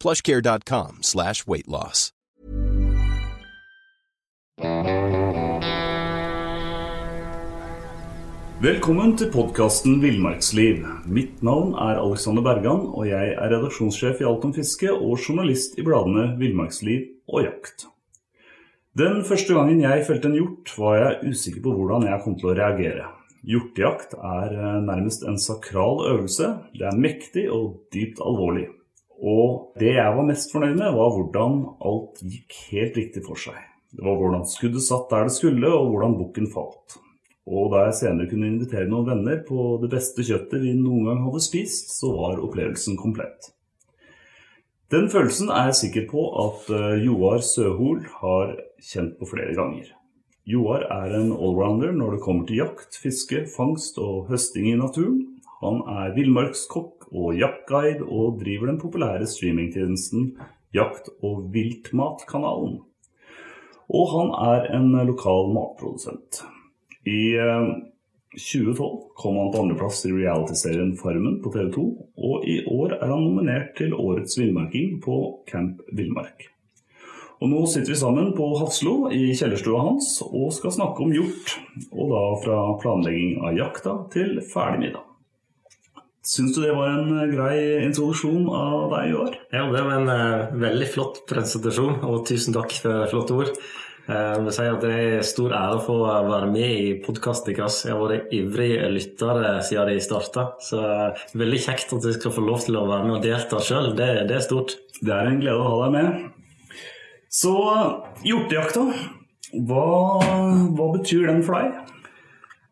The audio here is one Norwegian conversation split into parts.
plushcare.com slash weight loss. Velkommen til podkasten Villmarksliv. Mitt navn er Alexander Bergan, og jeg er redaksjonssjef i Alt om fiske og journalist i bladene Villmarksliv og Jakt. Den første gangen jeg felte en hjort, var jeg usikker på hvordan jeg kom til å reagere. Hjortejakt er eh, nærmest en sakral øvelse. Det er mektig og dypt alvorlig. Og det jeg var mest fornøyd med, var hvordan alt gikk helt riktig for seg. Det var hvordan skuddet satt der det skulle, og hvordan bukken falt. Og da jeg senere kunne invitere noen venner på det beste kjøttet vi noen gang hadde spist, så var opplevelsen komplett. Den følelsen er jeg sikker på at eh, Joar Søhol har kjent på flere ganger. Joar er en allrounder når det kommer til jakt, fiske, fangst og høsting i naturen. Han er villmarkskokk og jaktguide, og driver den populære streamingtjenesten Jakt- og viltmatkanalen. Og han er en lokal matprodusent. I 2012 eh, kom han på andreplass i realityserien Farmen på TV 2, og i år er han nominert til Årets villmarking på Camp Villmark. Og nå sitter vi sammen på Hafslo i kjellerstua hans og skal snakke om hjort. Og da fra planlegging av jakta til ferdig middag. Syns du det var en eh, grei introduksjon av deg, i år? Ja, det var en uh, veldig flott presentasjon, og tusen takk for flotte ord. Jeg vil si at Det er stor ære å få være med i podkasten deres. Jeg har vært ivrig lytter siden de starta. Så veldig kjekt at jeg skal få lov til å være med og delta sjøl. Det, det, er stort. Det er en glede å ha deg med. Så hjortejakta, hva, hva betyr den for deg?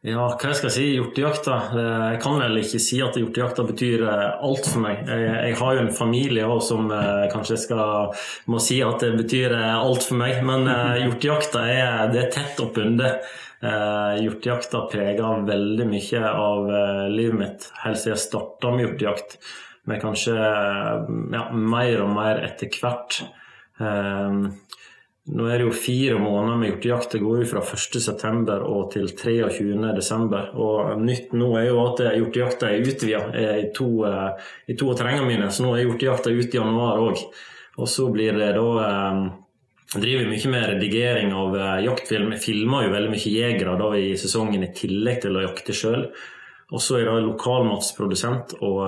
Ja, hva skal jeg si? Hjortejakta. Eh, jeg kan vel ikke si at hjortejakta betyr eh, alt for meg. Jeg, har jo en familie òg som eh, kanskje skal, må si at det betyr alt for meg. Men hjortejakta er, det er tett oppunder. Hjortejakta preger veldig mye av livet mitt helt siden jeg starta med hjortejakt. Men kanskje ja, mer og mer etter hvert. Nå er det jo fire måneder med hjortejakt. Det går jo fra 1.9. og til 23.12. Og nytt nå er jo at hjortejakta er utvida i to, eh, i to av terrengene mine. Så nå er hjortejakta ute i januar òg. Og så blir det da eh, driver mye med redigering av eh, jaktfilm. Jeg filmer jo veldig mye jegere da i sesongen i tillegg til å jakte sjøl. Og så er jeg lokalmatsprodusent og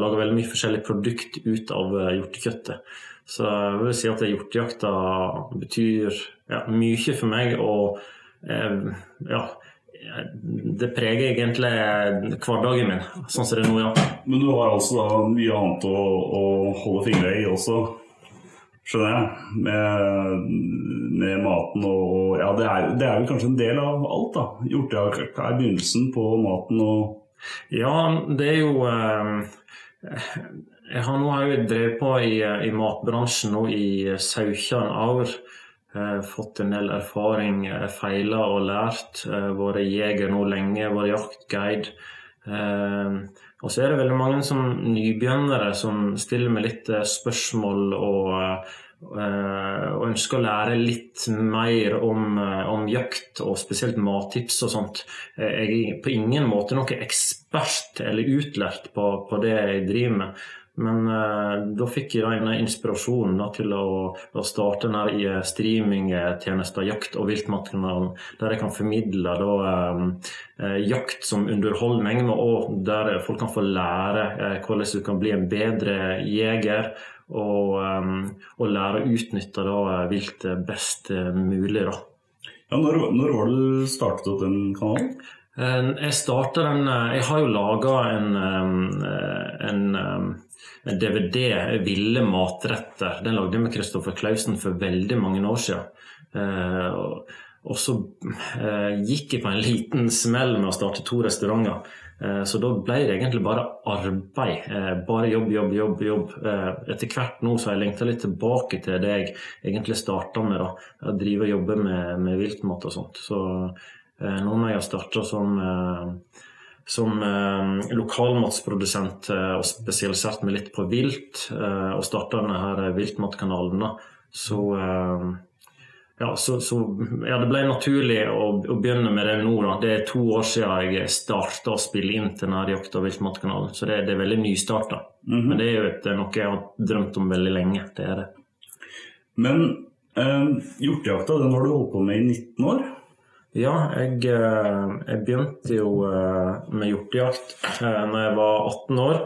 lager veldig mye forskjellig produkt ut av hjortekjøttet. Så jeg vil si at hjortejakta betyr ja, mye for meg. Og eh, ja, det preger egentlig hverdagen min, sånn som det er nå, ja. Men du har altså da mye annet å, å holde fingra i også, skjønner jeg? Med, med maten og Ja, det er, det er vel kanskje en del av alt, da. Hjortejakt er begynnelsen på maten og Ja, det er jo eh, jeg har nå òg drevet på i, i, matbransjen nå i 17 år. Eh, fått en del erfaring, eh, feila og lært. Eh, vært jeger nå lenge, vært jaktguide. Og så er det veldig mange som nybegynnere som stiller meg litt spørsmål og, og, ønsker å lære litt mer om, om, jakt, og spesielt mattips og sånt. Jeg er på ingen måte noen ekspert eller utlært på, på det jeg driver med. Men uh, da fikk jeg da inspirasjonen da, til å, å starte denne streamingtjenesten Jakt- og viltmatkanalen, der jeg kan formidle da, uh, jakt som underholdning, og der folk kan få lære uh, hvordan du kan bli en bedre jeger. Og, um, og lære å utnytte da, viltet best mulig. Da. Ja, når, når var det du startet opp den kanalen? Jeg starta den Jeg har jo laga en, en en DVD, 'Ville matretter'. Den lagde jeg med Kristoffer Klausen for veldig mange år siden. Eh, og så eh, gikk jeg på en liten smell med å starte to restauranter. Eh, så da ble det egentlig bare arbeid. Bare jobb, jobb, jobb. jobb. Etter hvert nå så har jeg lengta litt tilbake til det jeg egentlig starta med. da. Å drive og jobbe med, med viltmat og sånt. Så nå når jeg har starta som som eh, lokalmatsprodusent eh, og spesialisert meg litt på vilt, eh, og starta denne her viltmatkanalen, da, så eh, ja, så, så ja, det ble naturlig å, å, begynne med det nå. Da. Det er to år siden jeg starta å spille inn til og viltmatkanalen, så det, det, er veldig nystarta. Mm -hmm. Men det er jo et, noe jeg har drømt om veldig lenge. Det er det. Men eh, hjortejakta den har du holdt på med i 19 år? Ja, jeg, eh, jeg, begynte jo eh, med hjortejakt da eh, jeg var 18 år.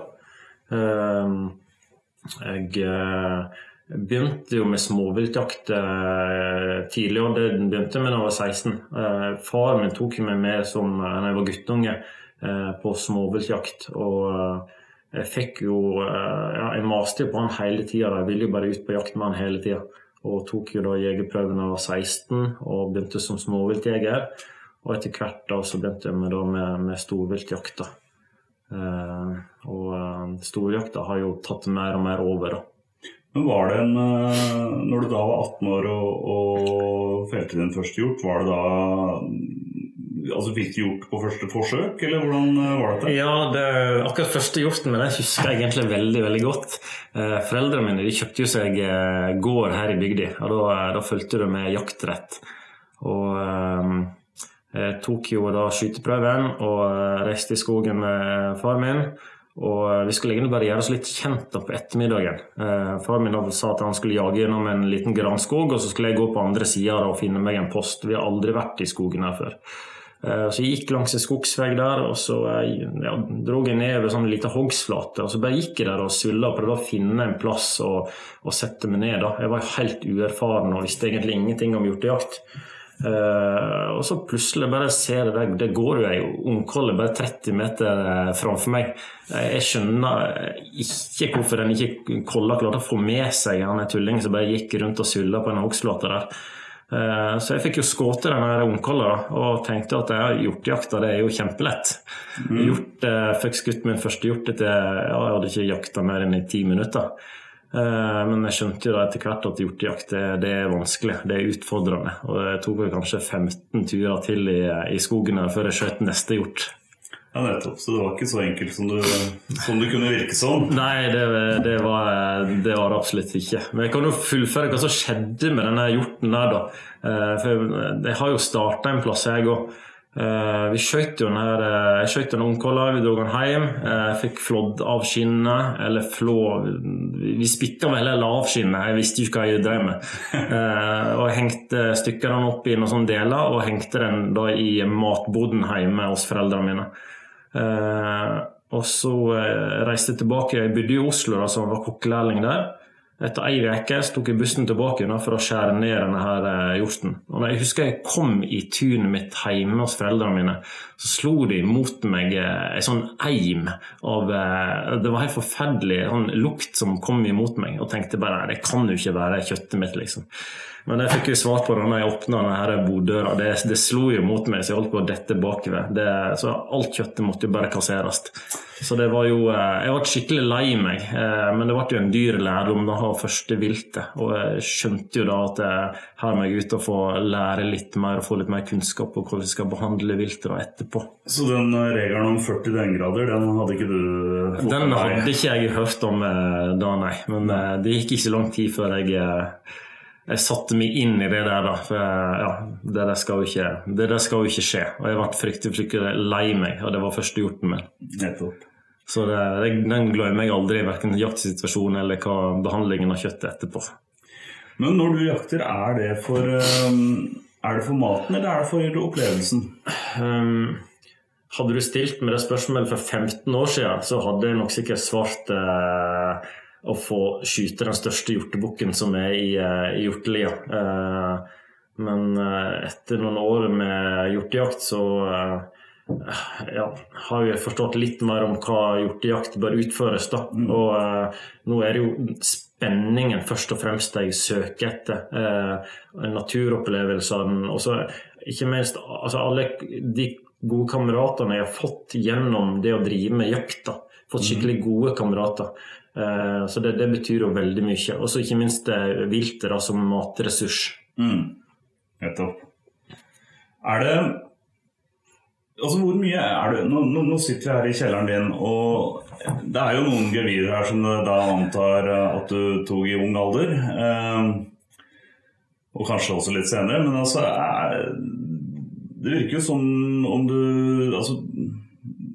Jeg begynte jo med småviltjakt tidlig, og det begynte med da jeg var 16. Faren min tok meg med som da jeg var guttunge på småviltjakt. og jeg fikk jo ja, Jeg maste jo på han hele tida. Jeg ville jo bare ut på jakt med han hele tida. Og tok jo da jegerprøven da jeg var 16 og begynte som småviltjeger. Og etter hvert da så begynte jeg med, da med, med storviltjakta. Eh, og storjakta har jo tatt mer og mer over, da. Men var det en uh, Når du da var 18 år og, og felte din første hjort, var det da altså Fikk du hjort på første forsøk, eller hvordan eh, var dette? Ja, det, akkurat første hjorten min husker jeg egentlig veldig veldig godt. Eh, foreldrene mine de kjøpte jo seg eh, gård her i bygda, og da, da fulgte det med jaktrett. Og eh, jeg tok jo da skyteprøven og reiste i skogen med far min. Og vi skulle egentlig bare gjøre oss litt kjent da på ettermiddagen. Eh, far min sa at han skulle jage gjennom en liten granskog, og så skulle jeg gå på andre sida og finne meg en post. Vi har aldri vært i skogen her før. Eh, så jeg gikk langs en skogsvegg der, og så eh, ja, dro jeg ned ved sånn liten hogstflate. Og så bare gikk jeg der og sulla og prøvde å finne en plass og sette meg ned. da. Jeg var helt uerfaren og visste egentlig ingenting om hjortejakt. Uh, og så plutselig bare ser jeg det, det går jo ei ungkolle bare 30 meter framfor meg. Jeg skjønner ikke hvorfor den ikke kolla klarte å få med seg han tulling som bare gikk rundt og sulla på en hogstflate der. Uh, så jeg fikk jo skutt denne ungkolla og tenkte at hjortejakta det er jo kjempelett. Mm. Hjort, uh, fikk skutt min første hjort etter ja, jeg hadde ikke jakta mer enn i ti minutter. Eh, men jeg skjønte jo da etter hvert at hjortejakt det, det, er vanskelig, det er utfordrende. Og jeg tok vel kanskje 15 turer til i, i skogen før jeg skjøt neste hjort. Ja, nettopp. Så det var ikke så enkelt som, du, som det kunne virke som? Nei, det, det, var, det, var, det absolutt ikke. Men jeg kan jo fullføre hva som skjedde med denne hjorten der, da. Eh, for jeg har jo starta en plass, jeg òg. Eh, vi skjøt jo ned eh, Jeg skjøt en ungkolla, vi dro den hjem. Jeg fikk flådd av skinnet, eller flå Vi spikka vel heller av skinnet, jeg visste jo ikke hva jeg drev med. Og jeg hengte stykka opp i noen sånne deler, og hengte den da i matboden hjemme hos foreldrene mine. Eh, og så eh, reiste jeg tilbake. Jeg bodde i Oslo da, som var kokkelærling der. Etter ei uke tok jeg bussen tilbake da, for å skjære ned denne her eh, hjorten. Og jeg husker jeg kom i tunet mitt hjemme hos foreldrene mine, så slo de mot meg eh, en sånn eim av eh, Det var helt forferdelig sånn lukt som kom imot meg, og tenkte bare det kan jo ikke være kjøttet mitt, liksom. Men jeg fikk jo svar på det når jeg åpna denne boddøra. Det, det, slo jo mot meg, så jeg holdt på å dette bakover. så alt kjøttet måtte jo bare kasseres. Så det var jo eh, Jeg ble skikkelig lei meg, eh, men det ble jo en dyr lærdom da av første viltet. Og jeg skjønte jo da at jeg, her må jeg ut og få lære litt mer og få litt mer kunnskap på hvordan vi skal behandle viltet etterpå. Så den eh, regelen om 40 døgngrader, den hadde ikke du fått Den hadde ikke jeg hørt om da, nei. Men det gikk ikke lang tid før jeg jeg satte meg inn i det der, da. For ja, det der skal jo ikke, det der skal jo ikke skje. Og jeg ble fryktelig, fryktelig lei meg, og det var første hjorten min. Nettopp. Så det, den glemmer jeg aldri, verken jaktsituasjonen eller hva behandlingen av kjøttet etterpå. Men når du jakter, er det for, er det for maten eller er det for opplevelsen? Um, hadde du stilt med det spørsmålet for 15 år siden, så hadde jeg nok sikkert svart uh, å få skyte den største hjortebukken som er i, uh, i hjortelia. Uh, men etter noen år med hjortejakt, så ja, har jo forstått litt mer om hva hjortejakt bør utføres. da. Mm. Og eh, nå er det jo spenningen først og fremst jeg søker etter. Eh, naturopplevelsene. Og så ikke minst altså alle de gode kameratene jeg har fått gjennom det å drive med jakt. da. Fått skikkelig mm. gode kamerater. Eh, så det, det, betyr jo veldig mye. Og så ikke minst viltet som matressurs. Mm. Nettopp. Er det Altså, hvor mye er du nå, nå, sitter vi her i kjelleren din, og det er jo noen gevirer her som du da antar at du tok i ung alder. Eh, og kanskje også litt senere. Men altså er, Det virker jo som om du Altså,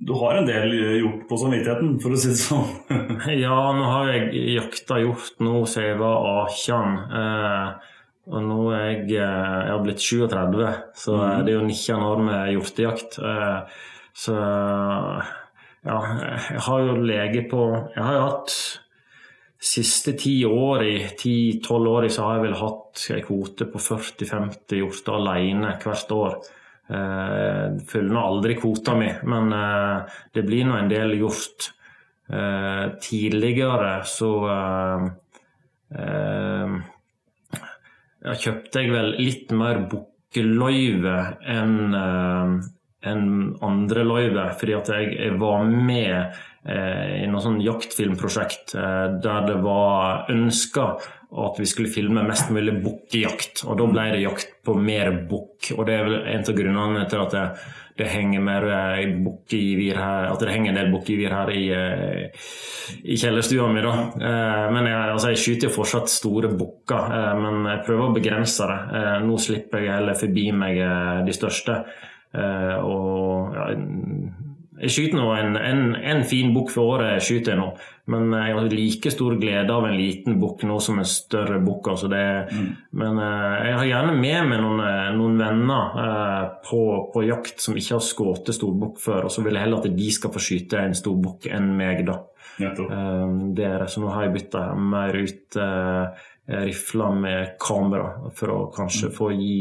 du har en del gjort på samvittigheten, for å si det sånn. ja, nå har jeg jakta gjort nå siden jeg var 18. Eh, og nå er jeg, eh, jeg har blitt 37, så mm. det er jo 19 år med hjortejakt. Eh, så ja, jeg har jo lege på Jeg har jo hatt siste ti år i 10-12 år så har jeg vel hatt en kvote på 40-50 hjorter alene hvert år. Jeg fyller nå aldri kvota mi, men eh, det blir nå en del hjort. Tidligere så ja, kjøpte jeg vel litt mer bukkeløyve enn uh, enn andre løyve, fordi at jeg, jeg var med eh, i noe sånn jaktfilmprosjekt eh, der det var ønska at vi skulle filme mest mulig bukkejakt. Og da ble det jakt på mer bukk. Og det er vel en av grunnene til at det, det henger mer eh, bukkegevir her, at det henger en del bukkegevir her i, eh, i kjellerstua mi. da. Eh, men jeg, altså, jeg skyter fortsatt store bukker, men jeg prøver å begrense det. Nå slipper jeg heller forbi meg de største. Og ja, jeg skyter nå en, en, en fin bukk for året, skyter jeg nå. Men jeg har like stor glede av en liten bukk nå som en større bukk. Altså mm. Men uh, jeg har gjerne med meg noen, eh, noen venner uh, på, på, jakt som ikke har skutt storbukk før, og så vil jeg heller at de skal få skyte en stor bukk enn meg, da. Det er. Så nå har jeg bytta mer ut rifler med kamera for å kanskje mm. få gi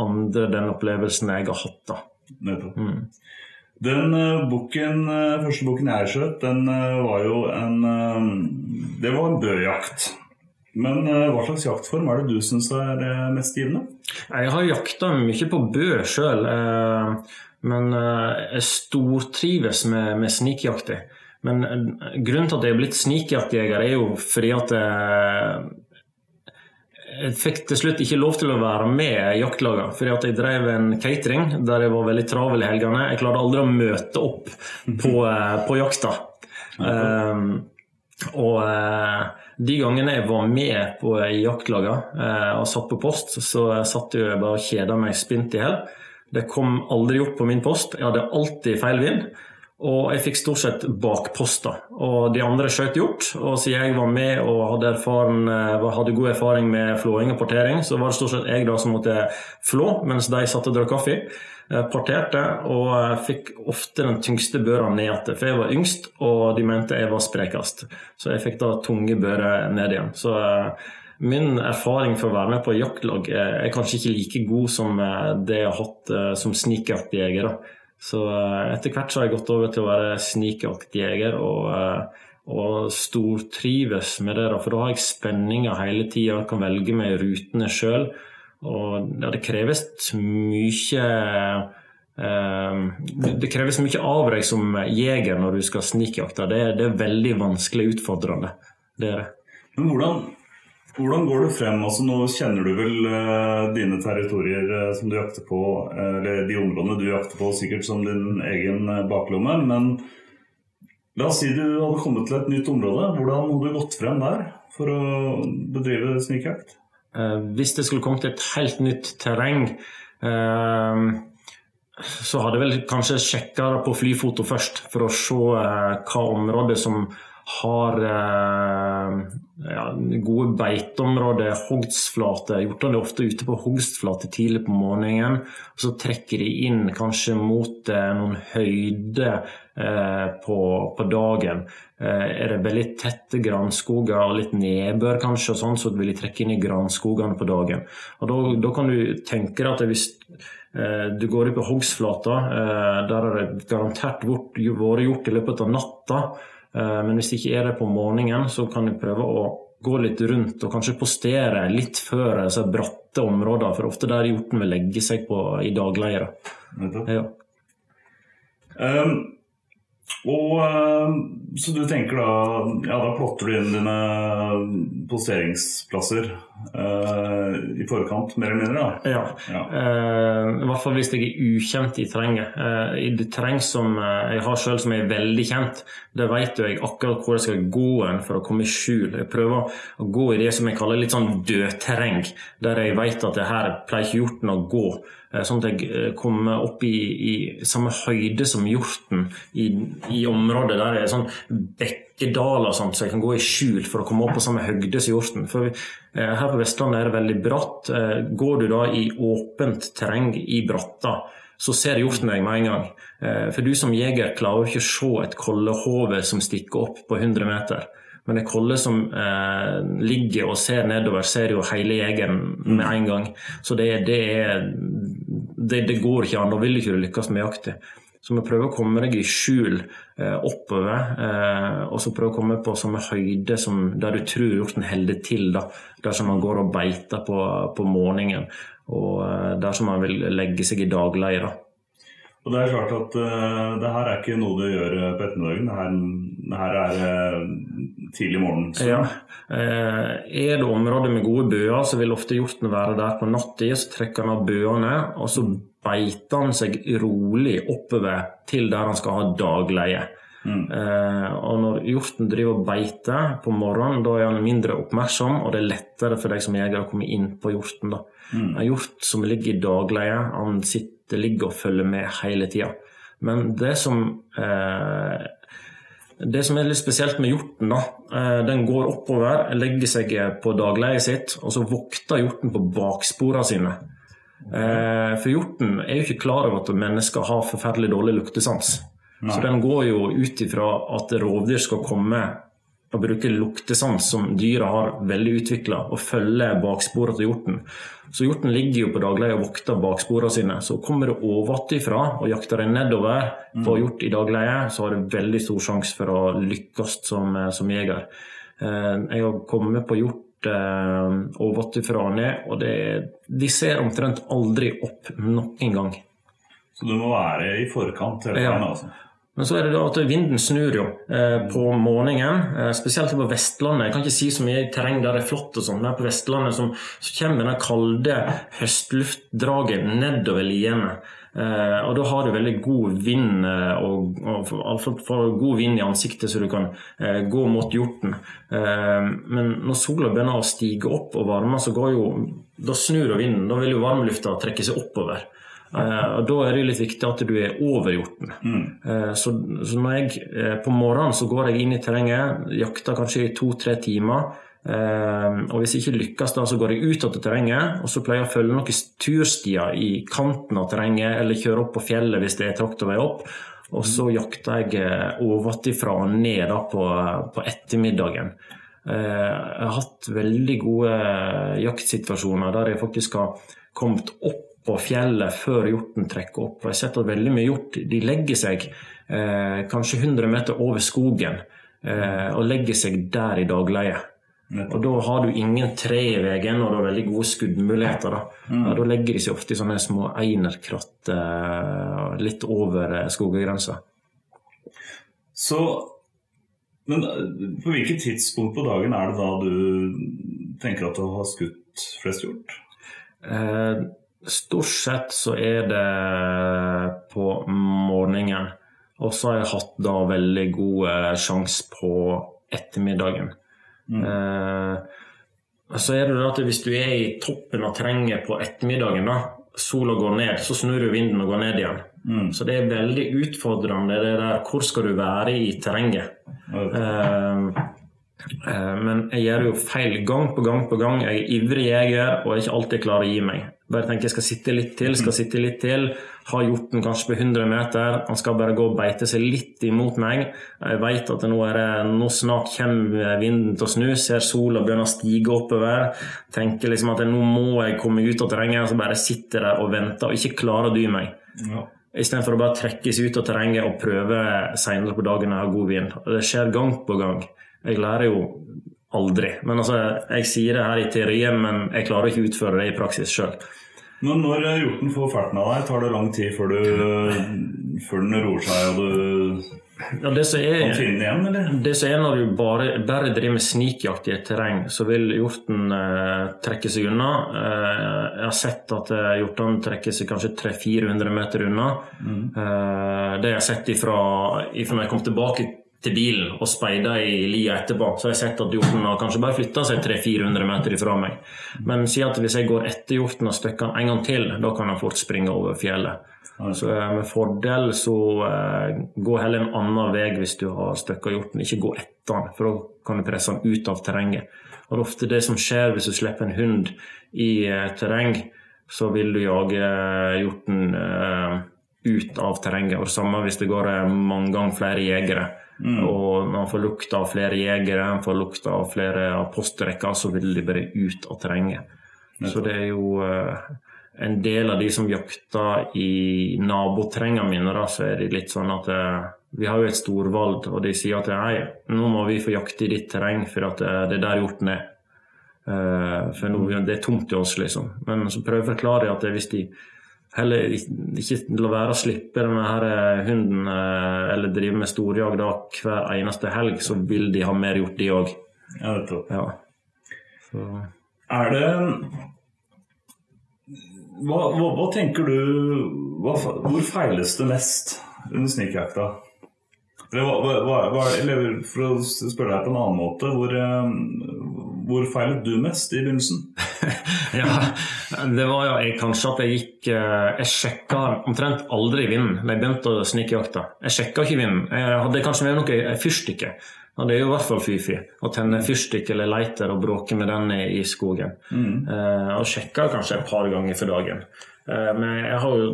andre den opplevelsen jeg har hatt. da. Nettopp. Mm. Den uh, boken, uh, første boken jeg skjøt, den uh, var jo en Det var en bøjakt. Men hva slags jaktform er det du syns er mest givende? Jeg har jakta mye på bø sjøl, men jeg stortrives med, med snikjakting. Men grunnen til at jeg er blitt snikjaktjeger, er jo fordi at jeg fikk til slutt ikke lov til å være med i jaktlagene, fordi at jeg drev en catering der jeg var veldig travel i helgene. Jeg klarte aldri å møte opp på, eh, på jakta. Um, og uh, de gangene jeg var med på, jaktlagene uh, og satt på post, så satt jeg bare og kjeda meg spint i hjel. Det kom aldri opp på min post. Jeg hadde alltid feil vind. Og jeg fikk stort sett bakposter. Og de andre skjøt hjort. Og siden jeg var med og hadde, erfaren, eh, hadde, god erfaring med flåing og portering, så var det stort sett jeg da som måtte flå mens de satt og drakk kaffe. Jeg parterte og fikk ofte den tyngste børa ned igjen. For jeg var yngst, og de mente jeg var sprekest. Så jeg fikk da tunge bører ned igjen. Så eh, min erfaring for å være med på jaktlag er kanskje ikke like god som eh, det jeg har hatt som snikerjeger. Så eh, etter hvert så har jeg gått over til å være snikjaktjeger og, eh, og stortrives med det. For da har jeg spenninger hele tida, kan velge meg rutene sjøl. Og ja, det kreves mye eh, det kreves mye av deg som jeger når du skal snikjakte. Det, det, er veldig vanskelig utfordrende. Det er det. Men hvordan hvordan går du frem? Altså, nå kjenner du vel uh, dine territorier uh, som du jakter på, uh, eller de områdene du jakter på, sikkert som din egen baklomme. Men la oss si du hadde kommet til et nytt område. Hvordan hadde du gått frem der for å bedrive snikjakt? hvis det skulle kommet til et helt nytt terreng så hadde jeg vel kanskje sjekka på flyfoto først, for å se hva området som har eh, ja, gode beiteområder, hogstflate. Hjortene er ofte ute på hogstflate tidlig på morgenen. og Så trekker de inn kanskje mot eh, noen høyder eh, på, på, dagen. Eh, er det veldig tette granskoger og litt nedbør kanskje, og sånn, så vil de trekke inn i granskogene på dagen. Og da kan du tenke deg at hvis eh, du går ut på hogstflata, eh, der har det garantert vært gjort i løpet av natta. Eh, men hvis det ikke er det på morgenen, så kan du prøve å gå litt rundt og kanskje postere litt før så bratte områdene, for ofte der hjorten vil legge seg på i dagleire. Ja. Um, og ehm, Så du tenker da Ja, da plotter du inn dine posteringsplasser eh, i forkant, mer eller mindre? da? Ja. ja. Eh, I hvert fall hvis jeg er ukjent i terrenget. Eh, I det terreng som jeg har sjøl som er veldig kjent, det vet jeg akkurat hvor jeg skal gå en for å komme i skjul. Jeg prøver å gå i det som jeg kaller litt sånn dødterreng, der jeg vet at det her pleier ikke hjorten å gå. Sånn at jeg kommer opp i, i samme høyde som hjorten i, i området der det er sånn bekkedaler sånn, så jeg kan gå i skjul for å komme opp på samme høyde som hjorten. For eh, her på Vestlandet er det veldig bratt. Eh, går du da i åpent terreng i bratta, så ser hjorten deg med en gang. Eh, for du som jeger klarer ikke å se et kollehove som stikker opp på 100 meter. Men en kolle som eh, ligger og ser nedover, ser jo hele jegeren med en gang. Så det, det, er, det, det går ikke an. Da vil ikke du lykkes med jakta. Så vi prøver å komme deg i skjul eh, oppover, eh, og så prøve å komme på samme høyde som der du tror hjorten holder til, da, dersom man går og beiter på, på morgenen, og eh, dersom man vil legge seg i dagleie. Og det er klart at uh, det her er ikke noe du gjør eh, på ettermiddagen, det her, det her er uh, tidlig morgen. Så. Ja. Uh, er det områder med gode bøer, så vil ofte hjorten være der på natta, så trekker han av bøene, og så beiter han seg rolig oppover til der han skal ha dagleie. Mm. Eh, og når hjorten driver og beiter på morgenen, da er han mindre oppmerksom, og det er lettere for deg som jeger å komme inn på hjorten. da. Mm. En hjort som ligger i dagleie, han sitter, ligger og følger med hele tida. Men det som eh, det som er litt spesielt med hjorten, da, eh, den går oppover, legger seg på dagleiet sitt, og så vokter hjorten på baksporene sine. Eh, for hjorten er jo ikke klar over at mennesker har forferdelig dårlig luktesans. Så den går jo ut ifra at rovdyr skal komme og bruke luktesans som dyra har veldig utvikla, og følge baksporene til hjorten. Så hjorten ligger jo på dagleie og vokter baksporene sine. Så kommer det ovenfra og jakter deg nedover på mm. hjort i dagleie, så har du veldig stor sjanse for å lykkes som, som jeger. Eh, jeg har kommet på hjort eh, ovenfra og ned, og det, de ser omtrent aldri opp noen gang. Så du må være i forkant hele tiden? Ja. altså? Men så er det da at vinden snur jo eh, på morgenen, eh, spesielt på Vestlandet. Jeg kan ikke si så mye terreng der det er flott og sånn, men på Vestlandet som, så kommer denne kalde høstluftdraget nedover liene. Eh, og da har du veldig god vind, eh, og, og, og får god vind i ansiktet, så du kan gå mot hjorten. Men når sola begynner å stige opp og varme, så går jo Da snur jo vinden. Da vil jo varmlufta trekke seg oppover. Uh, og Da er det litt viktig at du er over hjorten. Mm. Uh, så, så, når jeg uh, på morgenen så går jeg inn i terrenget, jakter kanskje i to-tre timer. og hvis jeg ikke lykkes, da, så går jeg ut av terrenget og så pleier jeg å følge noen turstier i kanten av terrenget, eller kjøre opp på fjellet hvis det er traktorvei opp. Og så jakter jeg ovenfra og ned da, på, på ettermiddagen. Jeg har hatt veldig gode jaktsituasjoner der jeg faktisk har kommet opp på fjellet før hjorten trekker opp. Og jeg har sett at veldig mye hjort de legger seg eh, kanskje 100 meter over skogen eh, og legger seg der i dagleie. Og Da har du ingen tre i veien og du har veldig gode skuddmuligheter. Da, mm. da legger de seg ofte i sånne små einerkratt eh, litt over eh, skoggrensa. Så Men eh, på hvilket tidspunkt på dagen er det da du tenker at du har skutt flest hjort? Eh, Stort sett så er det på morgenen. Og så har jeg hatt da veldig god eh, sjanse på ettermiddagen. Mm. Eh, så er det da at hvis du er i toppen av terrenget på ettermiddagen, da, sola går ned, så snur jo vinden og går ned igjen. Så det er veldig utfordrende det der hvor skal du være i terrenget. Okay. eh, men jeg gjør jo feil gang på gang på gang. Jeg er ivrig jeger og er ikke alltid klar å gi meg. Bare tenker jeg skal sitte litt til, skal sitte litt til. Har hjorten kanskje på 100 meter. Han skal bare gå og beite seg litt imot meg. Jeg vet at nå, er det, nå snart kommer vinden til å snu. Ser sola begynne å stige oppover. Tenker liksom at nå må jeg komme ut av terrenget. Så bare sitter der og venter og ikke klarer å dy meg. Ja. Istedenfor å bare trekkes ut av terrenget og prøve senere på dagen når jeg har god vind. Det skjer gang på gang. Jeg lærer jo aldri. Men altså, Jeg sier det her i teorien, men jeg klarer ikke å utføre det i praksis sjøl. Men når hjorten får ferten av deg, tar det lang tid før, du, før den roer seg og du Ja, det som kan er finne den igjen, eller? Det som er når du bare, bare driver med snikjakt i et terreng, så vil hjorten eh, trekke seg unna. Eh, jeg har sett at eh, hjortene trekker seg kanskje 300-400 meter unna. Eh, det jeg har sett ifra, ifra når jeg kom tilbake til bilen og speida i lia etterpå, så har jeg sett at hjorten har kanskje bare flytta seg 300-400 meter ifra meg. Men si at hvis jeg går etter hjorten og støkker den en gang til, da kan han fort springe over fjellet. Så eh, med fordel så eh, gå heller en annen vei hvis du har støkka hjorten. Ikke gå etter den, for da kan du presse den ut av terrenget. Og det er ofte det som skjer hvis du slipper en hund i eh, terreng, så vil du jage hjorten ut av terrenget. Og det samme hvis det går eh, mange ganger flere jegere. Og når han får lukt av flere jegere, man får lukt av flere av postrekker, så vil de bare ut av terrenget. Så det er jo eh, en del av de som jakter i naboterrengene mine, da, så er de litt sånn at eh, vi har jo et storvalg, og de sier at nei, nå må vi få jakte i ditt terreng, for at det er der hjorten er. For nå, det er tomt til oss, liksom. Men så prøver jeg å forklare at hvis de heller ikke la være å slippe denne her eh, hunden eh, eller drive med storjag da hver eneste helg, så vil de ha mer gjort, de òg. Ja, nettopp. Ja. Så. Er det hva, hva, hva tenker du hva, Hvor feiles det mest under snikjakta? Hva, hva, hva, eller for å spørre deg på en annen måte, hvor, eh, hvor feilet du mest i begynnelsen? ja, det var jo jeg, kanskje at jeg gikk eh, Jeg sjekka omtrent aldri vinden da jeg begynte å snikjakte. Jeg sjekka ikke vinden. Jeg hadde kanskje med noe fyrstikke. Og det er jo i hvert fall fy-fy å tenne fyrstikk eller lighter og bråke med den i, skogen. skogen. Eh, og sjekke kanskje et par ganger for dagen. Eh, men jeg har jo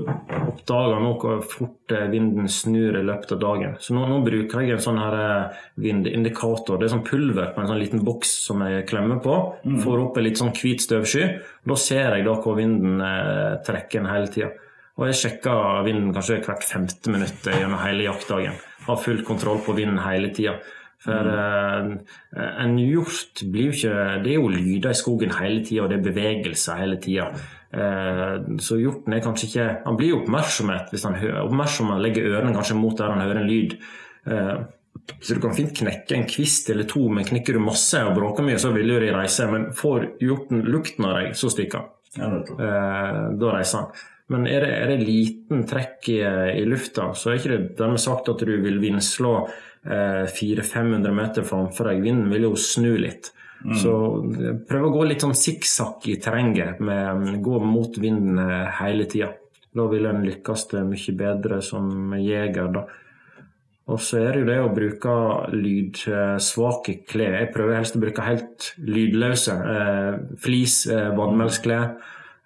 oppdaga nå hvor fort eh, vinden snur i løpet av dagen. Så nå, nå bruker jeg en sånn her eh, vindindikator. Det er sånn pulver på en sånn liten boks som jeg klemmer på. Får opp en litt sånn hvit støvsky. Da ser jeg da hvor vinden trekker den hele tida. Og jeg sjekker vinden kanskje hvert femte minutt gjennom hele jaktdagen. Har full kontroll på vinden hele tida. For eh, en hjort blir jo ikke Det er jo lyder i skogen hele tida, og det er bevegelser hele tida. Eh, så hjorten er kanskje ikke Han blir oppmerksomhet hvis han oppmerksom han legger ørene kanskje mot der han hører en lyd. Eh, så du kan fint knekke en kvist eller to, men knekker du masse og bråker mye, så vil jo de reise. Men får hjorten lukten av deg, så stikker han. Ja. Da reiser han. Men er det, er det liten trekk i, i lufta, så er ikke det dermed sagt at du vil vindslå 400-500 meter framfor deg. Vinden vil jo snu litt. Så eh, prøv å gå litt sånn sikksakk i terrenget. Med, gå mot vinden eh, hele tida. Da vil en lykkes det mye bedre som jeger. da. Og så er det jo det å bruke lydsvake klær. Jeg prøver helst å bruke helt lydløse. Eh, flis, eh, vannmelsklær.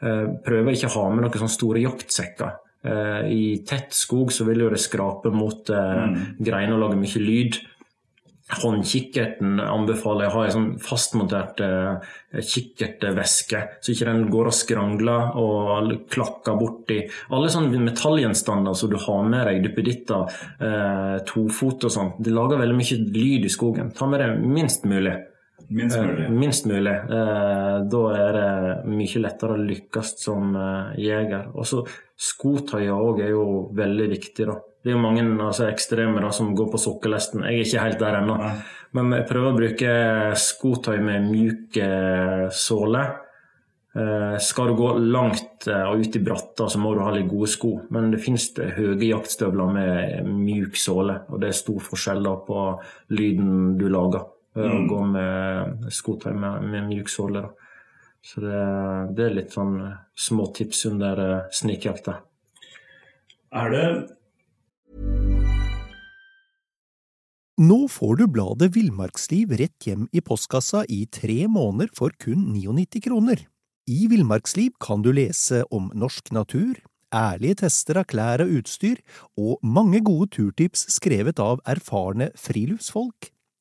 Eh, prøver ikke å ha med noen sånne store jaktsekker. Eh, I tett skog så vil jo det skrape mot mm. greiner og lage mye lyd. Håndkikkerten anbefaler jeg å ha en sånn fastmontert eh, kikkertveske, så ikke den går og skrangler og klakker borti. Alle sånne metallgjenstander som du har med deg, duppeditter, eh, tofot og sånn, det lager veldig mye lyd i skogen. Ta med deg minst mulig. Minst mulig. Eh, minst mulig. Eh, da er det mye lettere å lykkes som eh, jeger. Og så òg er jo veldig viktig, da. Det er jo mange altså, ekstreme da, som går på sokkelesten. Jeg er ikke helt der ennå. Men jeg prøver å bruke skotøy med mjuk såle. Skal du gå langt og ut i bratta, så må du ha litt gode sko. Men det finnes det høye jaktstøvler med mjuk såle, og det er stor forskjell da på lyden du lager. Ved Å gå med skotøy med, med mjuk såle. Så det, det er litt sånn små tips under uh, snikjakta. Er det Nå får du bladet Villmarksliv rett hjem i postkassa i tre måneder for kun 99 kroner. I Villmarksliv kan du lese om norsk natur, ærlige tester av klær og utstyr, og mange gode turtips skrevet av erfarne friluftsfolk,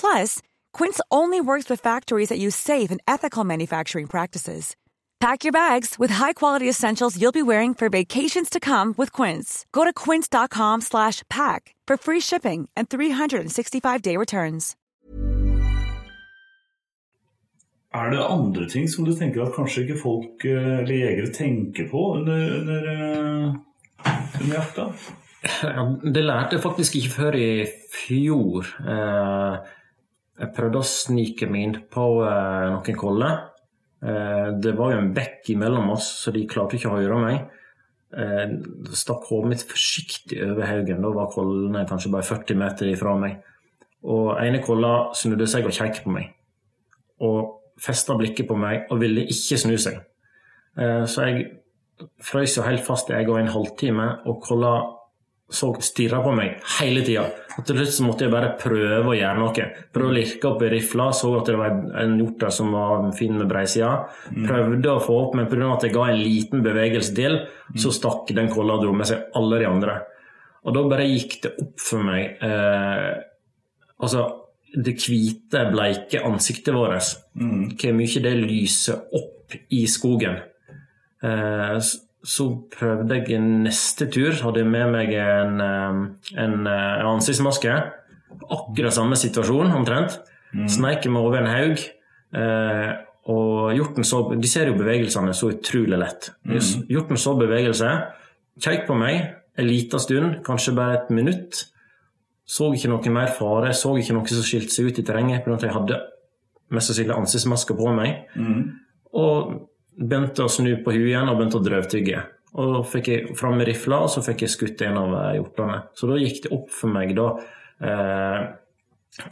Plus, Quince only works with factories that use safe and ethical manufacturing practices. Pack your bags with high-quality essentials you'll be wearing for vacations to come with Quince. Go to quince.com/pack for free shipping and 365-day returns. Er det andre ting som du tenker at kanskje ikke folk eh, eller jegere tenker på under, under, eh, under jakta? Det lærte jeg faktisk ikke før i fjor. Eh, jeg prøvde å snike meg inn på noen koller. Det var jo en bekk imellom oss, så de klarte ikke å høre meg. Jeg stakk hodet mitt forsiktig over haugen. Da var kollene kanskje bare 40 meter ifra meg. Og ene kolla snudde seg og kjekk på meg. Og festa blikket på meg og ville ikke snu seg. Eh, så jeg frøs jo helt fast jeg og en halvtime, og Kolla så stirra på meg hele tida. Til slutt måtte jeg bare prøve å gjøre noe. Prøve å lirke opp i rifla, så at det var en hjort der som var fin med breisida. Prøvde å få opp, men pga. at jeg ga en liten bevegelse til, så stakk den kolla og dro med seg alle de andre. Og da bare gikk det opp for meg eh, Altså, det hvite, bleike ansiktet vårt, mm. hvor mye det lyser opp i skogen. Eh, så prøvde jeg neste tur, hadde med meg en, en, en ansiktsmaske. Akkurat samme situasjon, omtrent. Mm. Sneik meg over en haug. Eh, og hjorten så De ser jo bevegelsene så utrolig lett. Mm. Hjorten så bevegelse, kjekk på meg en liten stund, kanskje bare et minutt. Så ikke noe mer fare, så ikke noe som skilte seg ut i terrenget. Fordi Jeg hadde mest sannsynlig ansiktsmaske på meg. Mm. Og begynte å snu på huet igjen og begynte å drøvtygge. Og da fikk jeg fram med rifla, og så fikk jeg skutt en av eh, hjortene. Så da gikk det opp for meg da eh,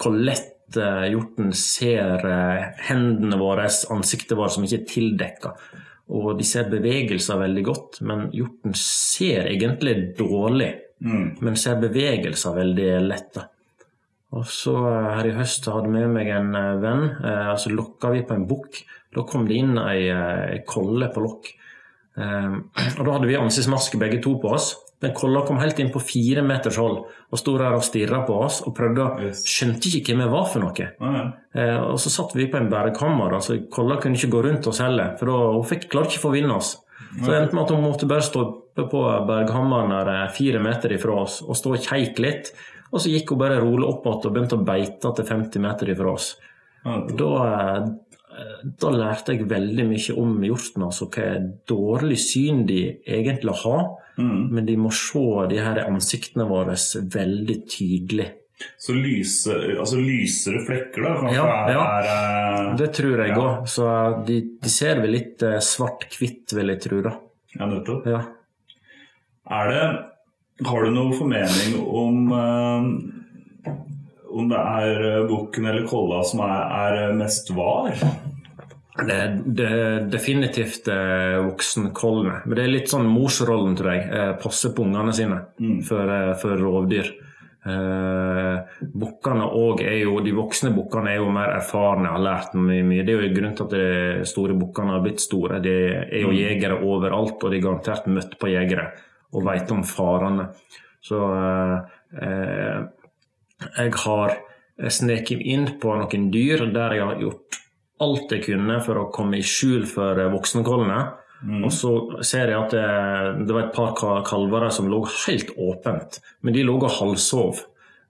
hvor lett eh, hjorten ser eh, hendene våre, ansiktet vårt, som ikke er tildekka. Og de ser bevegelser veldig godt, men hjorten ser egentlig dårlig. Mm. Men ser bevegelser veldig lett. da. Og så eh, her i høst hadde jeg med meg en eh, venn, og så lokka vi på en bukk. Da kom det inn ei, ei kolle på lokk. Um, og da hadde vi ansiktsmaske begge to på oss. Den kolla kom helt inn på fire meters hold og sto der og stirra på oss og prøvde yes. Skjønte ikke hvem vi var for noe. Ah, ja. eh, og så satt vi på en berghammer. Altså, kolla kunne ikke gå rundt oss heller, for da, hun fikk, klarte ikke å få vinne oss. Så det endte med at hun måtte bare stå oppe på berghammeren der fire meter ifra oss og stå og keike litt. Og så gikk hun bare rolig opp igjen og begynte å beite til 50 meter ifra oss. Da, eh, da, lærte jeg veldig mye om hjorten, altså hva dårlig syn de egentlig har. Mm. Men de må se de her ansiktene våre veldig tydelig. Så lyse, altså lysere flekker, da? Kanskje ja, ja. Er, er, det tror jeg òg. Ja. Så de, de, ser vel litt eh, svart-hvitt, vil jeg tro. da. Ja, nettopp. Ja. Er det har du noen formening om om det er eh, bukken eller kolla som er, er mest var? Det, det er definitivt eh, voksenkollene. Men det er litt sånn morsrollen, tror jeg. Eh, passe på ungene sine mm. for, eh, for, rovdyr. Eh, bukkene òg er jo De voksne bukkene er jo mer erfarne, har lært mye. mye. Det er jo grunnen til at de store bukkene har blitt store. De er jo mm. jegere overalt, og de er garantert møtt på jegere og veit om farene. Så eh, jeg har sneket inn på noen dyr der jeg har gjort alt jeg kunne for å komme i skjul for voksenkollene. Mm. Og så ser jeg at det, det var et par kalver som lå helt åpent, men de lå og halvsov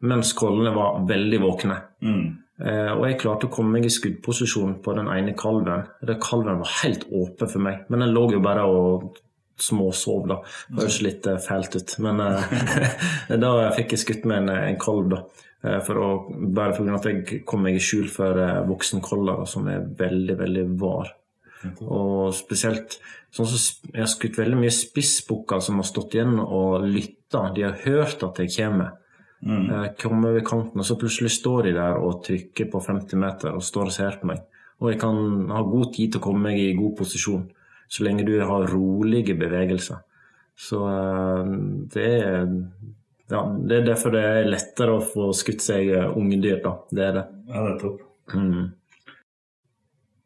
mens kollene var veldig våkne. Mm. Eh, og jeg klarte å komme meg i skuddposisjon på den ene kalven. Den kalven var helt åpen for meg, men den lå jo bare og småsov. da. Det høres litt eh, fælt ut. Men eh, da fikk jeg skutt med en, en kolv, da. Eh, for å, bare pga. at jeg kom meg i skjul for eh, voksenkoller, som er veldig, veldig var. Og spesielt sånn som Jeg har skutt veldig mye spissbukker som har stått igjen og lytta. De har hørt at jeg kommer. Mm. Kommer over kanten, og så plutselig står de der og trykker på 50 meter og står og ser på meg. Og jeg kan ha god tid til å komme meg i god posisjon, så lenge du har rolige bevegelser. Så eh, det er, ja, det er derfor det er lettere å få skutt seg ungdyr, da. Det er det. Ja, nettopp. Mm.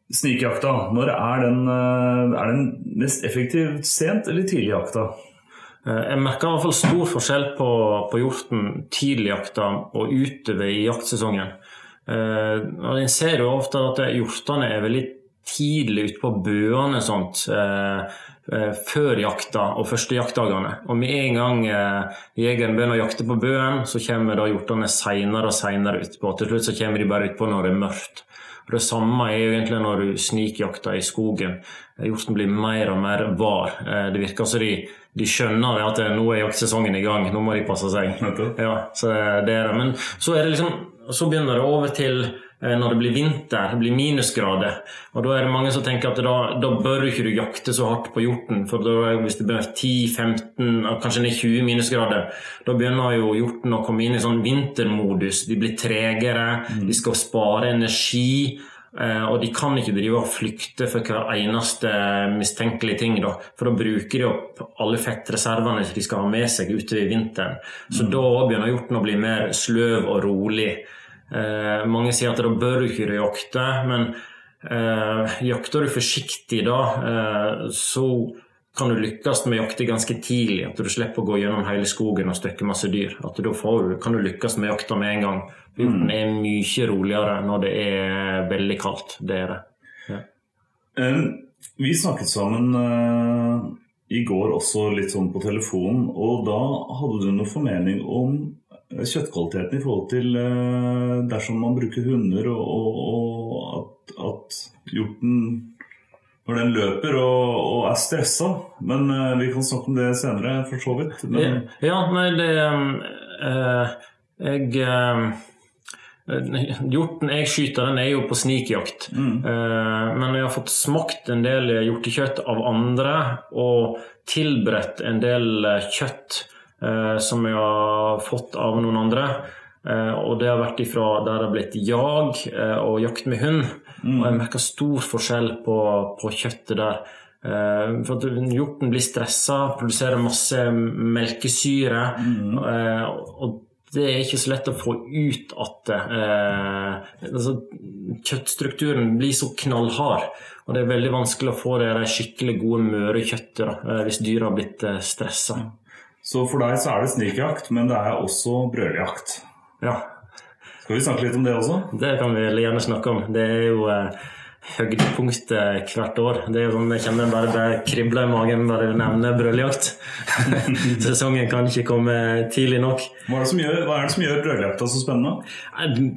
Snikjakta, når er den, eh, er den mest effektiv sent eller tidlig jakta? Eh, jeg merker i hvert fall stor forskjell på, på hjorten tidligjakta og utover i jaktsesongen. Eh, og En ser jo ofte at hjortene er veldig tidlig ute på bøene sånt, før jakta og første jaktdagene. Og med en gang jegeren begynner å jakte på bøen, så kommer da hjortene seinere og seinere utpå. Til slutt så kommer de bare utpå når det er mørkt. Og Det samme er jo egentlig når du snikjakter i skogen. Hjorten blir mer og mer var. Eh, det virker som de, de skjønner at nå er jaktsesongen i gang, nå må de passe seg. Ja, så det er det. Men så, er det liksom, så begynner det over til Eh, når det blir vinter, det blir minusgrader. Og Da er det mange som tenker at da, da bør ikke du jakte så hardt på hjorten. For da, hvis det blir 10-15, kanskje ned 20 minusgrader, da begynner jo hjorten å komme inn i sånn vintermodus. De blir tregere, mm. de skal spare energi. Eh, og de kan ikke drive og flykte for hver eneste mistenkelige ting. Da. For da bruker de opp alle fettreservene de skal ha med seg ute i vinteren. Så mm. da begynner hjorten å bli mer sløv og rolig. Eh, mange sier at da bør du ikke jakte, men eh, jakter du forsiktig da, eh, så kan du lykkes med å jakte ganske tidlig. At du slipper å gå gjennom hele skogen og støkke masse dyr. At da får, kan du lykkes med jakta med en gang. Hjorten mm. er mye roligere når det er veldig kaldt. Det er det. Ja. Um, vi snakket sammen uh, i går også litt sånn på telefonen, og da hadde du noen formening om kjøttkvaliteten i forhold til eh, dersom man bruker hunder, og, og, at, at, hjorten når den løper og, og er stressa. Men uh, vi kan snakke om det senere, for så vidt. Men... Ja, nei, det uh, Jeg uh, Hjorten jeg skyter, den er jo på snikjakt. Mm. men jeg har fått smakt en del hjortekjøtt av andre, og tilberedt en del kjøtt Eh, som jeg har fått av noen andre. Eh, og det har vært ifra der det har blitt jag eh, og jakt med hund. Mm. Og jeg merker stor forskjell på, på kjøttet der. For at Hjorten blir stressa, produserer masse melkesyre. Mm. Og det er ikke så lett å få ut at altså, Kjøttstrukturen blir så knallhard. Og det er veldig vanskelig å få det skikkelig gode, møre kjøttet hvis dyret har blitt stressa. Så for deg så er det snikjakt, men det er også brøljakt. Ja. Skal vi snakke litt om det også? Det kan vi gjerne snakke om. Det er jo eh, høydepunktet hvert år. Det er jo sånn, Jeg kjenner bare det kribler i magen bare du nevner brøljakt. Sesongen kan ikke komme tidlig nok. Hva er det som gjør, hva er det som gjør brøljakta så spennende?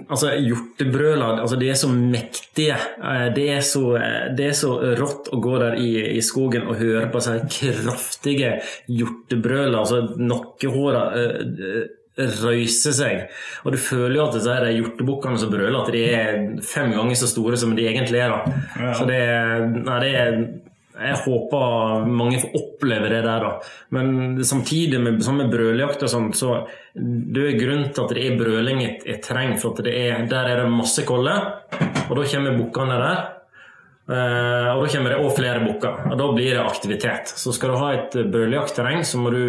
Altså, Hjortebrøla altså, de er så mektige. Eh, det er så, eh, det er så rått å gå der i, i skogen og høre på sånne kraftige hjortebrøla, Altså nakkehåra eh, røyse seg. Og du føler jo at disse hjortebukkene som brøler, at de er fem ganger så store som de egentlig er. da. Ja. Så det, nei, det er jeg håper mange får oppleve det der. da. Men samtidig med, sånn med brøljakt og sånt, så det er grunnen til at det er brøling et, et terreng. For er, der er det masse koller, og da kommer bukkene der. Uh, og da kommer det òg flere bukker, og da blir det aktivitet. Så skal du ha et brøljaktterreng, så må du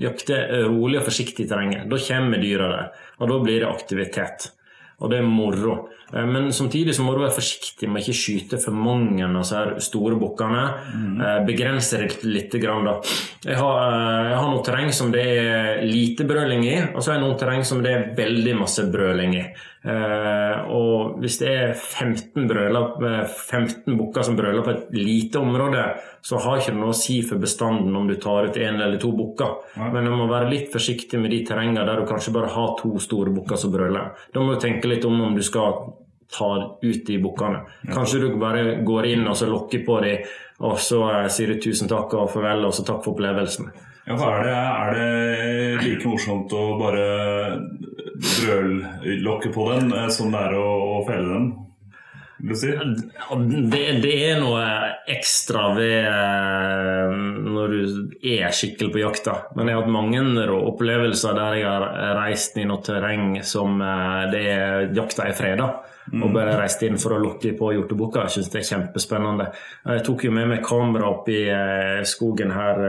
jakte rolig og forsiktig i terrenget. Da kommer dyra der, og da blir det aktivitet. Og det er moro. Eh, men samtidig så må du være forsiktig med ikke skyte for mange av disse store bukkene. Mm. Begrense det litt. Grann, da. Jeg har, eh, jeg har noe terreng som det er lite brøling i, og så har jeg noen terreng som det er veldig masse brøling i. Eh, og hvis det er 15, brøler, eh, 15 bukker som brøler på et lite område, så har ikke det noe å si for bestanden om du tar ut én eller to bukker. Men du må være litt forsiktig med de terrengene der du kanskje bare har to store bukker som brøler. Da må du tenke litt om om du skal ta ut de bukkene. Kanskje du bare går inn og så lokker på dem, og så eh, sier du tusen takk og farvel, og så takk for opplevelsen. Ja, for er, det, er det like morsomt å bare brøllokke på den eh, som det er å, å felle den? Si? Det, det er noe ekstra ved eh, når du er skikkelig på jakta. Men jeg har hatt mange opplevelser der jeg har reist i noe terreng som eh, det er, jakta er freda. Og bare reist inn for å lokke på hjortebukka. Jeg syns det er kjempespennende. Jeg tok jo med meg kamera opp i skogen her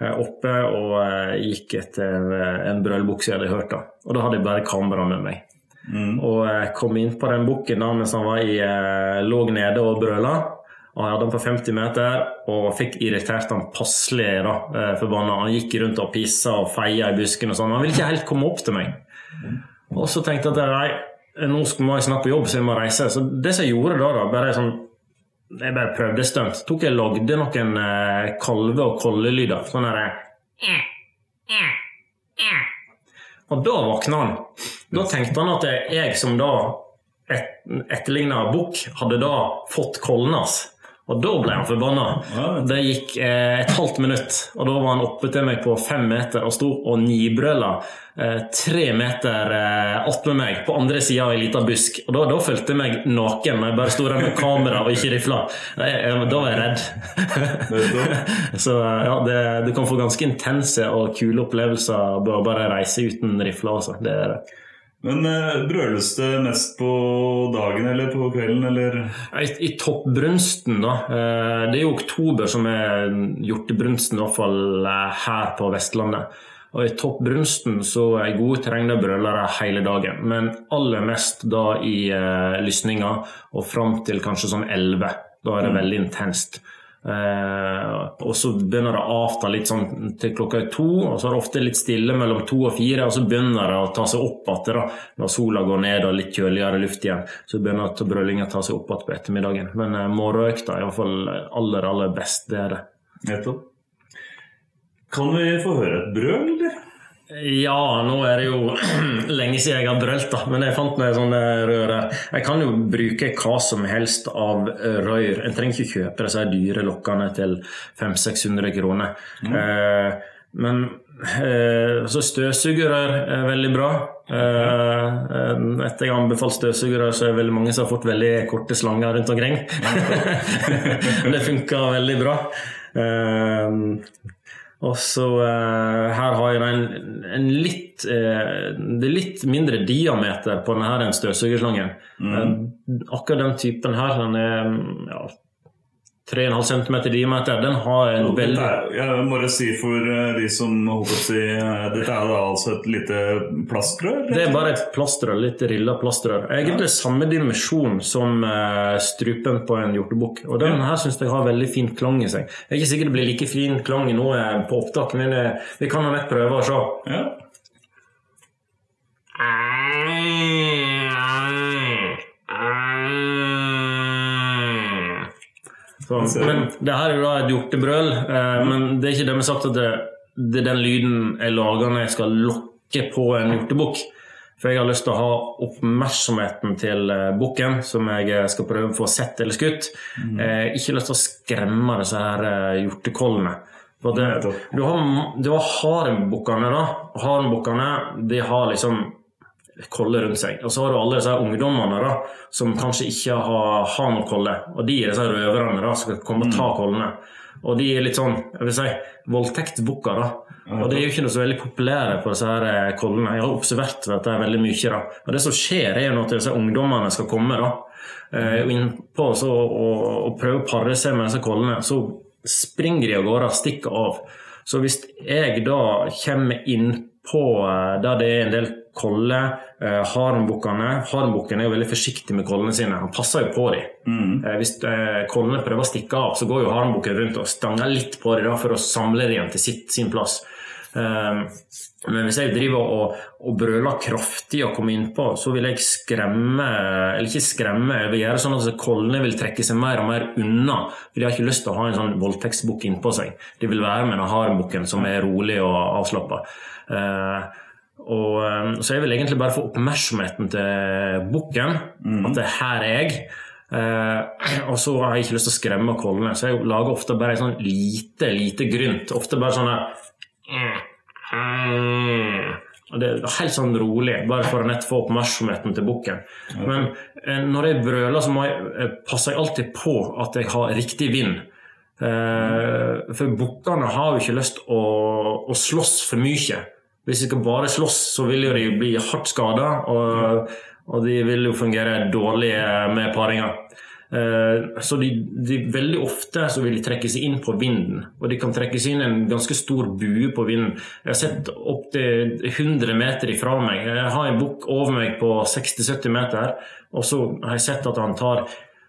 oppe og eh, gikk etter eh, en brølbukk jeg hadde hørt. da. Og da hadde jeg bare kamera med meg. Og jeg kom inn på den bukken da mens han var i, eh, lå nede og brøla. Og jeg hadde han på 50 meter og fikk irritert han passelig. da, eh, forbanna. Han gikk rundt og pissa og feia i busken og sånn. Han ville ikke helt komme opp til meg. Og så tenkte jeg at nei, nå må jeg snart på jobb, så jeg må reise. Så det som jeg gjorde da, da bare sånn Jeg bare prøvde stunt. Tok jeg lagde noen eh, kalve- og kollelyder. Sånn derre Og da våkna han. Da tenkte han at jeg som da et, etterligna bukk, hadde da fått kollen hans. Og da ble han forbanna. Det gikk eh, et halvt minutt, og da var han oppe til meg på fem meter og sto og nibrøla eh, tre meter eh, attmed meg på andre sida av ei lita busk. Og da, da følte jeg meg naken når jeg bare sto der med kamera og ikke rifla. Da var jeg redd. Så ja, det, du kan få ganske intense og kule opplevelser ved å bare reise uten rifle. Altså. Det er det. Men eh, brøles det mest på dagen eller på kvelden, eller? I, i toppbrunsten, da. Eh, det er jo oktober som er hjortebrunsten, i hvert fall eh, her på Vestlandet. Og i toppbrunsten så er gode terreng brølere hele dagen. Men aller mest da i eh, lysninga og fram til kanskje sånn 11. Da er det veldig intenst. Eh, og så begynner det å avta litt sånn til klokka er to, og så er det ofte litt stille mellom to og fire, og så begynner det å ta seg opp igjen når sola går ned og litt kjøligere luft igjen. Så begynner brølinga å ta seg opp igjen på ettermiddagen. Men uh, morgenøkta er iallfall aller, aller best. Det er det. Nettopp. Kan vi få høre et brøl, eller? Ja, nå er det jo lenge siden jeg har brølt, da. Men jeg fant meg sånne rør her. Jeg kan jo bruke hva som helst av røyr. En trenger ikke kjøpe disse dyre lokkene til 500-600 kroner. Eh, men eh, så støvsugerrør er veldig bra. Eh, etter jeg har anbefalt støvsugerrør, så er det veldig mange som har fått veldig korte slanger rundt omkring. Det funker veldig bra. Eh, og så eh, Her har jeg en, en litt eh, Det litt mindre diameter på denne støvsugerslangen. Eh, akkurat den typen her, den er ja, 3,5 cm diameter, den har en veldig er, jeg må bare si for eh, de som håper å si eh, Dette er da altså et lite plastrør? Det er bare et plastrør, litt rilla plastrør. Egentlig samme dimensjon som eh, strupen på en hjortebukk. Og den her syns jeg har veldig fin klang i seg. Jeg er ikke sikker det blir like fin klang nå på opptak, men vi kan jo nett prøve å se. Ja. Så, men det her er jo da et hjortebrøl, eh, men det er ikke det vi har sagt at det, det er den lyden jeg lager når jeg skal lokke på en hjortebukk. For jeg har lyst til å ha oppmerksomheten til eh, bukken, som jeg eh, skal prøve å få sett eller skutt. Eh, ikke lyst til å skremme disse her eh, hjortekollene. For det, du har, du har harenbukkene, da. Harmbukkene de har liksom kolle rundt seg. Og så har du alle disse ungdommene da, som kanskje ikke har, har noen kolle. Og de er disse røverne da, som skal komme og ta kollene. Og de er litt sånn jeg vil si, voldtektsbukker. da. Og de er jo ikke noe så veldig populære på disse her eh, kollene. Jeg har observert dette veldig mye. da. Og det som skjer, er jo når disse ungdommene skal komme da, og innpå så, og, og prøve å pare seg med disse kollene, så springer de av gårde stikker av. Så hvis jeg da kommer innpå eh, der det er en del koller, eh, harenbukkene Harenbukken er jo veldig forsiktig med kollene sine, han passer jo på dem. Eh, hvis eh, kollene prøver å stikke av, så går jo harenbukken rundt og stanger litt på dem for å samle dem igjen til sitt, sin plass. Eh, men hvis jeg driver og, og brøler kraftig og kommer innpå, så vil jeg skremme Eller ikke skremme, jeg vil gjøre sånn at kollene vil trekke seg mer og mer unna. For de har ikke lyst til å ha en sånn voldtektsbukk innpå seg. De vil være med den hardbukken som er rolig og avslappa. Uh, og, så jeg vil egentlig bare få oppmerksomheten til bukken. Mm. At det her er jeg. Uh, og så har jeg ikke lyst til å skremme kollene, så jeg lager ofte bare et sånn lite, lite grynt. Ofte bare sånn og Det er helt sånn rolig, bare for å nett få oppmerksomheten til bukken. Men uh, når jeg brøler, så må jeg, uh, passer jeg alltid på at jeg har riktig vind. for bukkene har jo ikke lyst å, å slåss for mye. Hvis de skal bare slåss, så vil jo de bli hardt skada. Og, og, de vil jo fungere dårlig med paringer. Eh, så de, de, veldig ofte så vil de trekke seg inn på vinden. Og de kan trekke seg inn en ganske stor bue på vinden. Jeg har sett opptil 100 meter ifra meg. Jeg har en bukk over meg på 60-70 meter, og så har jeg sett at han tar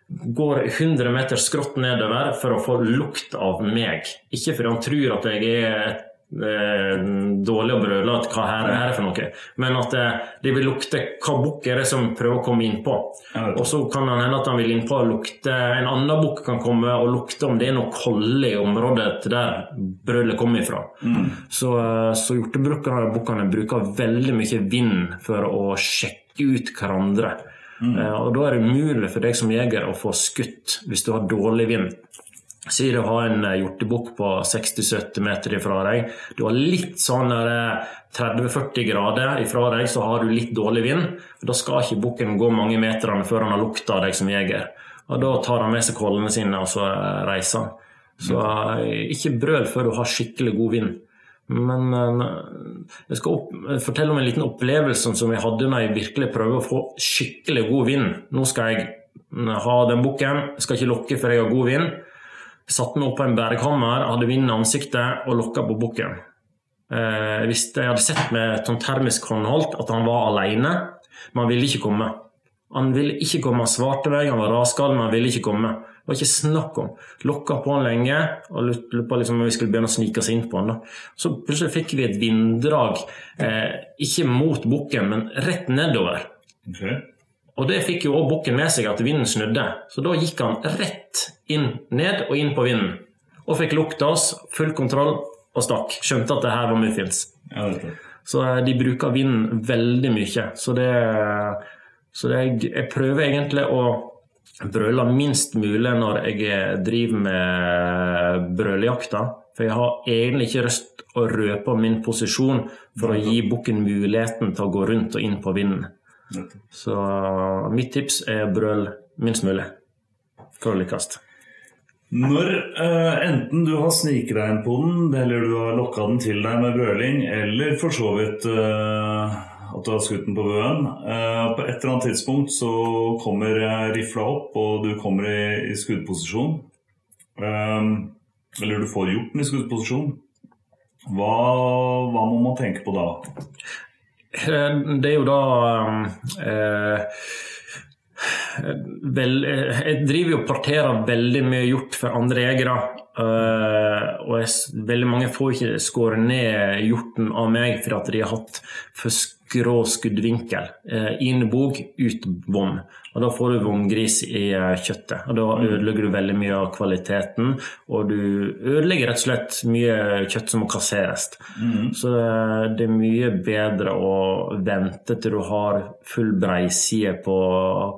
går 100 meter skrått nedover for å få lukt av meg. Ikke fordi han tror at jeg er et dårlig å brøle at hva her er for noe, men at det, det vil lukte hva bukk er det som prøver å komme innpå. Og så kan det hende at han vil innpå og lukte En annen bukk kan komme og lukte om det er noe kolle i området til der brølet kommer ifra. Mm. Så, så hjortebukkene bruker veldig mye vind for å sjekke ut hverandre. Mm. Og da er det umulig for deg som jeger å få skutt hvis du har dårlig vind. Si du har en eh, hjortebukk på 60-70 meter ifra deg. Du har litt sånn 30-40 eh, grader ifra deg, så har du litt dårlig vind. Da skal ikke bukken gå mange meterne før han har lukta deg som jeger. Og Da tar han med seg kollene sine og så eh, reiser han. Så ikke brøl før du har skikkelig god vind. Men jeg skal opp, fortelle om en liten opplevelse som jeg hadde når jeg virkelig prøver å få skikkelig god vind. Nå skal jeg ha den bukken, skal ikke lokke før jeg har god vind. Satte meg opp på en bærekammer, hadde vind i ansiktet og lokka på bukken. Eh, hvis jeg hadde sett med Tom termisk håndholdt at han var alene, men han ville ikke komme. Han ville ikke komme, han svarte meg, han var rasgal, men han ville ikke komme. Det var ikke snakk om. Lokka på han lenge og lurte på liksom, om vi skulle begynne å snike oss inn på han. Da. Så plutselig fikk vi et vinddrag, eh, ikke mot bukken, men rett nedover. Okay. Og det fikk jo òg bukken med seg, at vinden snudde. Så da gikk han rett inn, ned og inn på vinden. Og fikk lukta oss, full kontroll og stakk. Skjønte at det her var muffins. Ja, så eh, de bruker vinden veldig mye. Så det, så det jeg prøver egentlig å brøle minst mulig når jeg driver med brølejakta. For jeg har egentlig ikke lyst å røpe min posisjon for å gi bukken muligheten til å gå rundt og inn på vinden. Så mitt tips er brøl minst mulig for å lykkes. Når uh, enten du har sniket deg inn på den, eller du har lokka den til deg med brøling, eller for så vidt uh, at du har skutt den på bøen uh, På et eller annet tidspunkt så kommer rifla opp, og du kommer i, i skuddposisjon. eller du får gjort den i skuddposisjon. Hva, hva må man tenke på da? Eh, det er jo da eh, vel, eh, Jeg driver jo og parterer veldig mye hjort for andre jegere. Uh, og jeg, veldig mange får ikke skåret ned hjorten av meg for at de har hatt for grå skuddvinkel. Innbog, inn bog, ut vom. Og Da får du vomgris i eh, kjøttet. og Da ødelegger du veldig mye av kvaliteten. Og du ødelegger rett og slett mye kjøtt som må kasseres. Mm. Så eh, det er mye bedre å vente til du har full breiside på,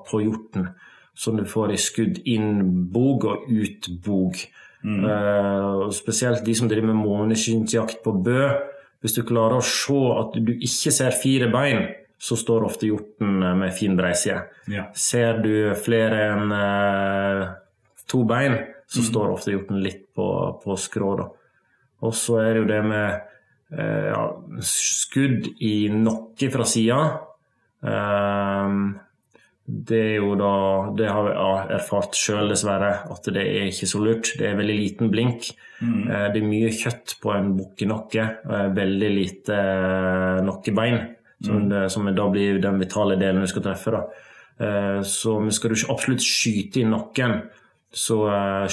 på hjorten. Som du får i skudd inn bog og ut bog. Mm. Uh, spesielt de som driver med måneskinnsjakt på Bø hvis du klarer å se at du ikke ser fire bein, så står ofte hjorten eh, med fin breiside. Ja. Ser du flere enn uh, to bein, så mm. står ofte hjorten litt på, på skrå. Og så er det jo det med uh, ja, skudd i nokke fra sida. Uh, det er jo da Det har jeg erfart sjøl, dessverre, at det er ikke så lurt. Det er veldig liten blink. Mm. Eh, det er mye kjøtt på en bukkenokke, veldig lite eh, nokkebein. Som, mm. som, da blir den vitale delen du skal treffe. Da. Så så skal du ikke absolutt skyte i nokken, så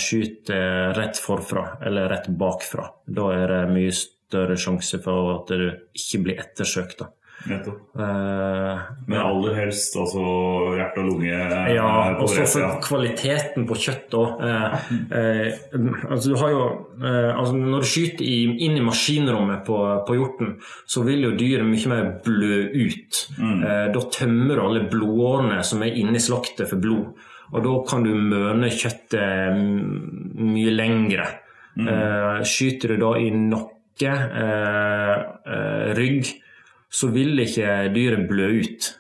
skyt rett forfra, eller rett bakfra. Da er det mye større sjanse for at du ikke blir ettersøkt. da. Nettopp. Eh, Men aller helst altså hjerte og lunge ja, og så for side. kvaliteten på kjøtt òg. Eh, eh, altså du har jo, eh, altså når du skyter i, inn i maskinrommet på, på hjorten, så vil jo dyret mye mer blø ut. Eh, da tømmer du alle blodårene som er inni slaktet for blod. Og da kan du møne kjøttet mye lengre. Eh, skyter du da i nakke, rygg, så vil ikke dyret blø ut.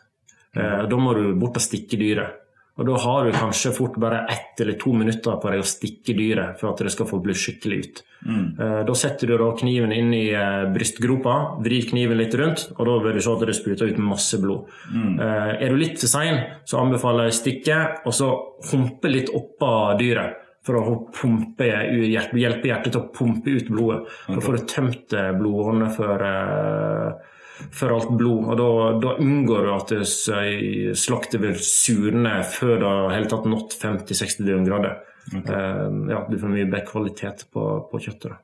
Eh, Da må du bort og stikke dyret. Og da har du kanskje fort bare ett eller to minutter på deg å stikke dyret for at det skal få blø skikkelig ut. Mm. Da setter du da kniven inn i eh, brystgropa, vrir kniven litt rundt, og da vil du se at det spruter ut masse blod. Mm. Er du litt for sein, så anbefaler jeg stikke, og så humpe litt oppå dyret. For å pumpe, hjelpe hjertet til å pumpe ut blodet. For å få tømt eh, blodårene for eh, for alt blod. og Da, da unngår du at s- slaktet vil surne før det hele tatt nådd 50-60 grader. Eh, ja, du får mye bedre kvalitet på, på kjøttet. da.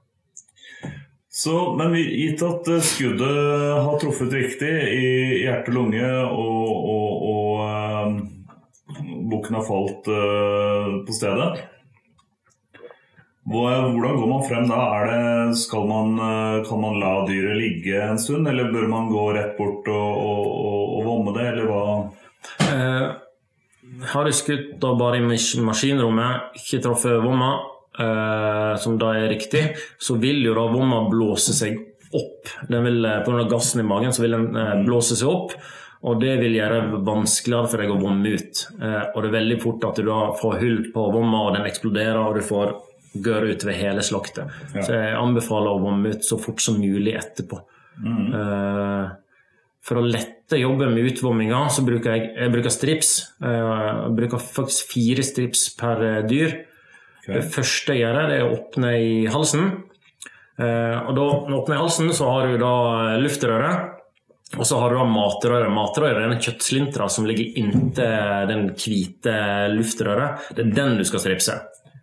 Så, men gitt at eh, skuddet har truffet riktig i hjerte lunge, og, og, og eh, bukken har falt eh, på stedet Hvordan går man frem da? Det, skal man, eh, kan man la dyret ligge en stund, eller bør man gå rett bort og, og, og, vomme det, eller hva? Eh, har jeg skutt da bare i mas- maskinrommet, ikke truffet vomma, eh, som da er riktig, så vil jo da vomma blåse seg opp. Den vil, eh, på grunn av gassen i magen så vil den eh, blåse seg opp. Og det vil gjøre det vanskeligere for deg å vomme ut. Eh, og det er veldig fort at du da får hull på vomma, og den eksploderer, og du får gørr utover hele slaktet. Så jeg anbefaler å vomme ut så fort som mulig etterpå. Eh, for å lette jobben med utvomminga, så bruker jeg, jeg bruker strips. Uh, Jeg bruker faktisk fire strips per dyr. dyr. Det første jeg gjør, er å åpne i halsen. Uh, Og da, når du åpner i halsen, så har du da eh, luftrøret. Og så har du da matrøret. Matrøret er den kjøttslintra som ligger inntil den hvite luftrøret. Det er den du skal stripse.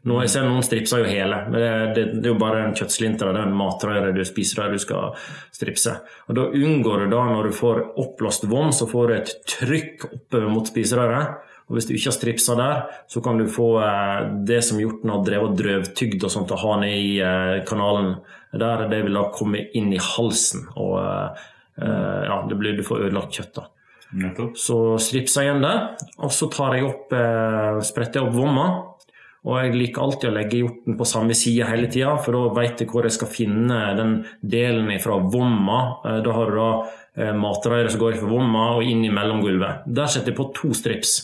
Nå, jeg ser Noen stripser jo hele, men det, det, det er jo bare en kjøttslinter av den matrøret du spiser der, du skal stripse. Og Da unngår du da, når du får oppblåst vann, så får du et trykk oppover mot spiserøret. Og Hvis du ikke har stripsa der, så kan du få eh, det som hjorten har drevet og drøvtygd og sånt, og ha ned i eh, kanalen. Der det vil da komme inn i halsen, og eh, eh, ja, det blir, du får ødelagt kjøtt. da. Nettopp. Så stripser jeg igjen der, og så tar jeg opp, eh, spretter jeg opp vomma. Og jeg liker alltid å legge hjorten på samme side hele tida, for da vet jeg hvor jeg skal finne den delen fra vomma. Eh, Da har du da eh, matrøret som går fra vomma og inn i mellomgulvet. Der setter jeg på to strips.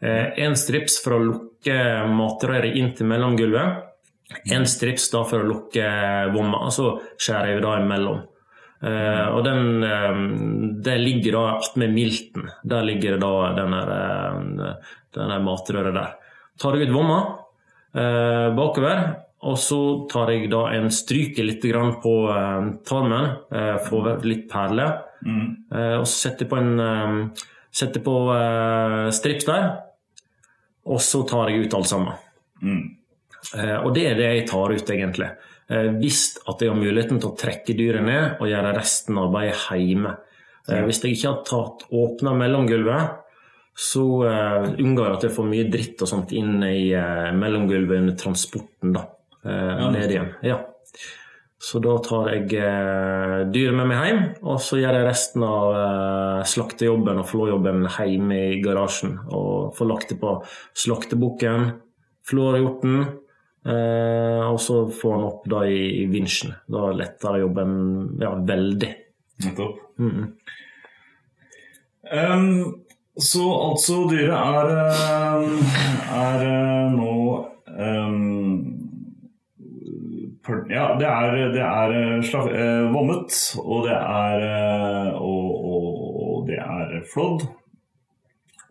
En strips for å lukke matrøret inn til mellomgulvet. En strips da for å lukke vomma, og så skjærer jeg da imellom. Uh, og den, uh, det ligger da attmed milten. Der ligger da denne, eh, denne matrøret der. Tar du ut vomma eh, bakover, og så tar jeg da en stryker litt grann på eh, tarmen, eh, får litt perler, eh, og så setter jeg på en eh, setter på eh, strips der, og så tar jeg ut alt sammen. Eh, og det er det jeg tar ut, egentlig. Eh, hvis at jeg har muligheten til å trekke dyret ned og gjøre resten av arbeidet hjemme. Eh, hvis jeg ikke har tatt åpna mellomgulvet, så uh, unngår jeg at jeg får mye dritt og sånt inn i uh, mellomgulvet under transporten. da, eh, ned igjen. Ja. Så da tar jeg uh, dyret med meg hjem, og så gjør jeg resten av uh, slaktejobben og flåjobben hjemme i garasjen. Og får lagt det på slaktebukken, flårhjorten, uh, og så får han opp da i, i vinsjen. Da letter jobben ja, veldig. Nettopp. Em, så altså, dyret er, eh, er eh, nå um, Ja, det er, det er slav, eh, vommet, og det er og, og, og det er flådd.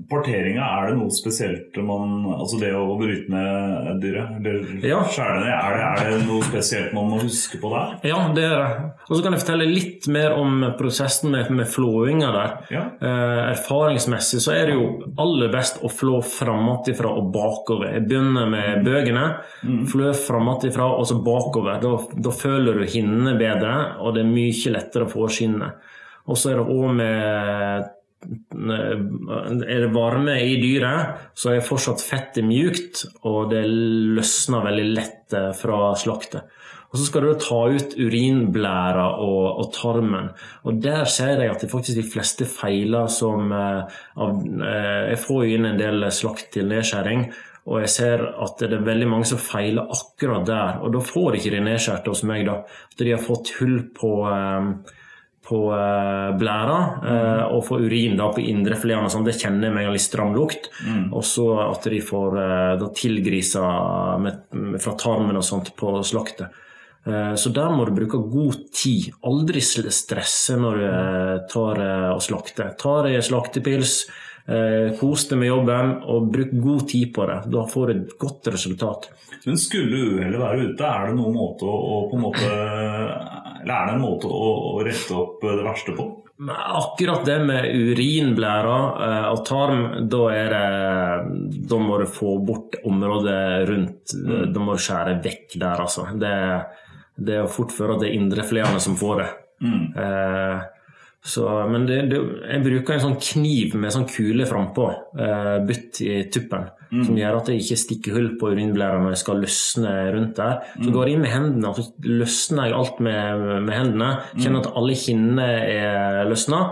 Parteringa, er det noe spesielt man Altså det å bryte ned dyret, eller Ja. skjære ned, er det, er det noe spesielt man må huske på der? Ja, det er det. Og så kan jeg fortelle litt mer om prosessen med, med flåinga der. Ja. Eh, erfaringsmessig så er det jo aller best å flå framotifra og bakover. Jeg begynner med bøgene. Flø framotifra og så bakover. Da, da føler du hinnene bedre, og det er mye lettere å få skinnet. Og så er det òg med er det varme i dyret, så er fortsatt fettet mjukt, og det løsner veldig lett eh, fra slaktet. Og Så skal du ta ut urinblæra og, og tarmen. Og Der ser jeg at det faktisk de fleste feiler som eh, av, eh, Jeg får inn en del slakt til nedskjæring, og jeg ser at det er veldig mange som feiler akkurat der. Og da får ikke de nedskjærte hos meg, da. At de har fått hull på eh, på eh, blæra eh, og få urin da på indrefileten. og sånn. Det kjenner jeg med en litt stram lukt. Og så at de får eh, da tilgrisa med, med, fra tarmen og sånt på slaktet. Eh, Så der må du bruke god tid. Aldri stresse når du tar og slakter. Ta deg slaktepils, eh, kos deg med jobben og bruk god tid på det. Da får du et godt resultat. Men skulle uhellet være ute, er det noen måte å, å på en måte Eller er det en måte å, å rette opp det verste på? Akkurat det med urinblæra eh, og tarm, da er det Da må du få bort området rundt. Da må du skjære vekk der, altså. Det, det er fort før at det er indrefilene som får det. Eh, så, men det, det, jeg bruker en sånn kniv med sånn kule frampå, eh, bytt i tuppen, som gjør at jeg ikke stikker hull på urinblæra når jeg skal løsne rundt der. Så går jeg inn med hendene, og så løsner jeg alt med, med hendene. Kjenner at alle kinnene er løsna.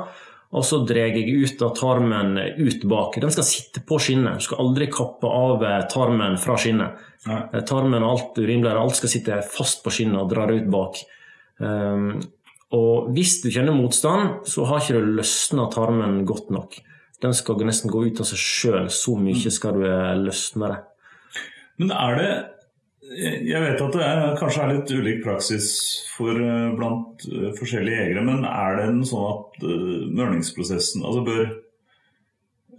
Og så drar jeg ut av tarmen ut bak. Den skal sitte på skinnet. Du skal aldri kappe av eh, tarmen fra skinnet. Nei. Eh, Tarmen og alt urinblæra, alt skal sitte fast på skinnet og dra ut bak. Um, og hvis du kjenner motstand, så har ikke du løsna tarmen godt nok. Den skal nesten gå ut av seg sjøl, så mye skal du løsne det. Men er det Jeg vet at det er, kanskje er litt ulik praksis for, eh, blant eh, forskjellige jegere, men er det en sånn at uh, mørningsprosessen Altså bør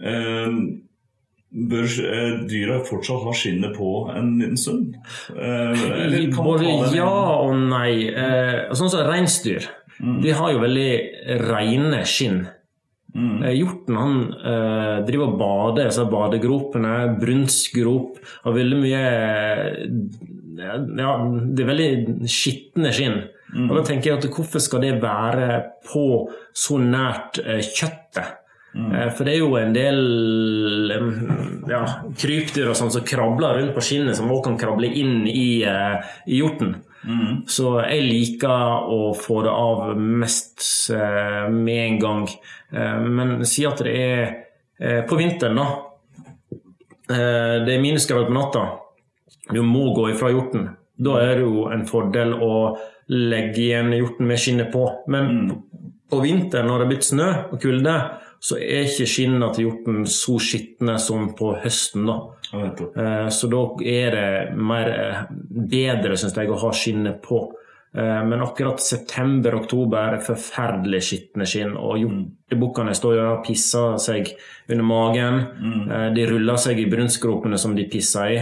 uh, Bør dyra fortsatt ha skinnet på en liten stund? Både ja og nei. Sånn som reinsdyr. De har jo veldig rene skinn. Mm. Hjorten han eh, driver og bader i disse badegropene, brunstgrop, har veldig mye eh, Ja, det er veldig skitne skinn. Og da tenker jeg at hvorfor skal det være på så nært eh, kjøttet? Eh, For det er jo en del ja, krypdyr og sånn som krabler rundt på skinnet, som også kan krable inn i, eh, i hjorten. Så jeg liker å få det av mest eh, med en gang. Men si at det er på vinteren, da. Det er minusgrader på natta. Du må gå ifra hjorten. Da er det jo en fordel å legge igjen hjorten med skinnet på. Men mm. på vinteren når det er blitt snø og kulde, så er ikke skinnene til hjorten så skitne som på høsten. da. Ja. Eh, Så da er det mer eh, bedre, syns jeg, å ha skinnet på. Eh, Men akkurat september-oktober er forferdelig skitne skinn. Og hjortebukkene står jo og pisser seg under magen. Eh, De ruller seg i brunstgropene som de pisser i.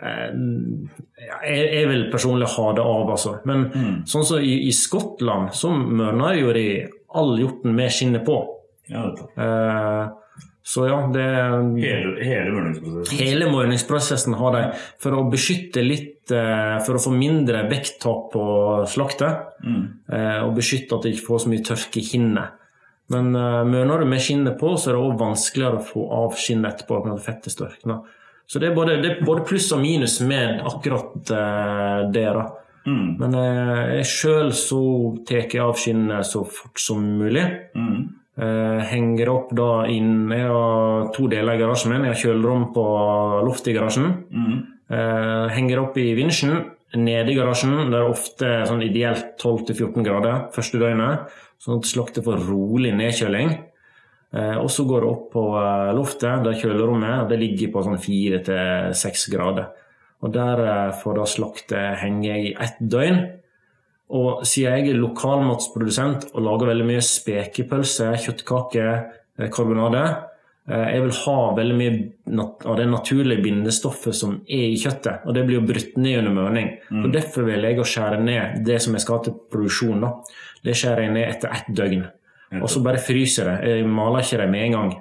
Jeg, jeg vil personlig ha det av, altså. Men sånn som i, i Skottland, så mørner jo de all hjorten med skinnet på. Ja. Eh, Så ja, det Hele, hele modningsprosessen? Hele modningsprosessen har de for å beskytte litt eh, For å få mindre vekttap på slaktet. eh, Og beskytte at det ikke får så mye tørke i kinnet. Men mørner du med skinnet på, så er det også vanskeligere å få av skinnet etterpå. når fettet størkner. Så det er, både, det er både pluss og minus med akkurat det. da. Men eh, jeg sjøl så tar jeg av skinnet så fort som mulig. Eh, henger opp da inn Jeg har to deler i garasjen min. Jeg har kjølerom på loftet i garasjen. Eh, henger opp i vinsjen. Nede i garasjen det er ofte sånn ideelt 12-14 grader første døgnet. Sånn at slakter får rolig nedkjøling. Uh, og så går det opp på loftet, der kjølerommet det ligger på sånn 4-6 grader. Og der får da slaktet henge i ett døgn. Og siden jeg er lokalmatsprodusent og lager veldig mye spekepølse, kjøttkaker, eh, karbonade, Eh, jeg vil ha veldig mye av det naturlige bindestoffet som er i kjøttet. Og det blir jo brutt ned under mørning. Mm. Og Derfor vil jeg skjære ned det som jeg skal ha til produksjon. Da. Det skjærer jeg ned etter ett døgn. Og så bare fryser jeg. Jeg maler ikke det med en gang.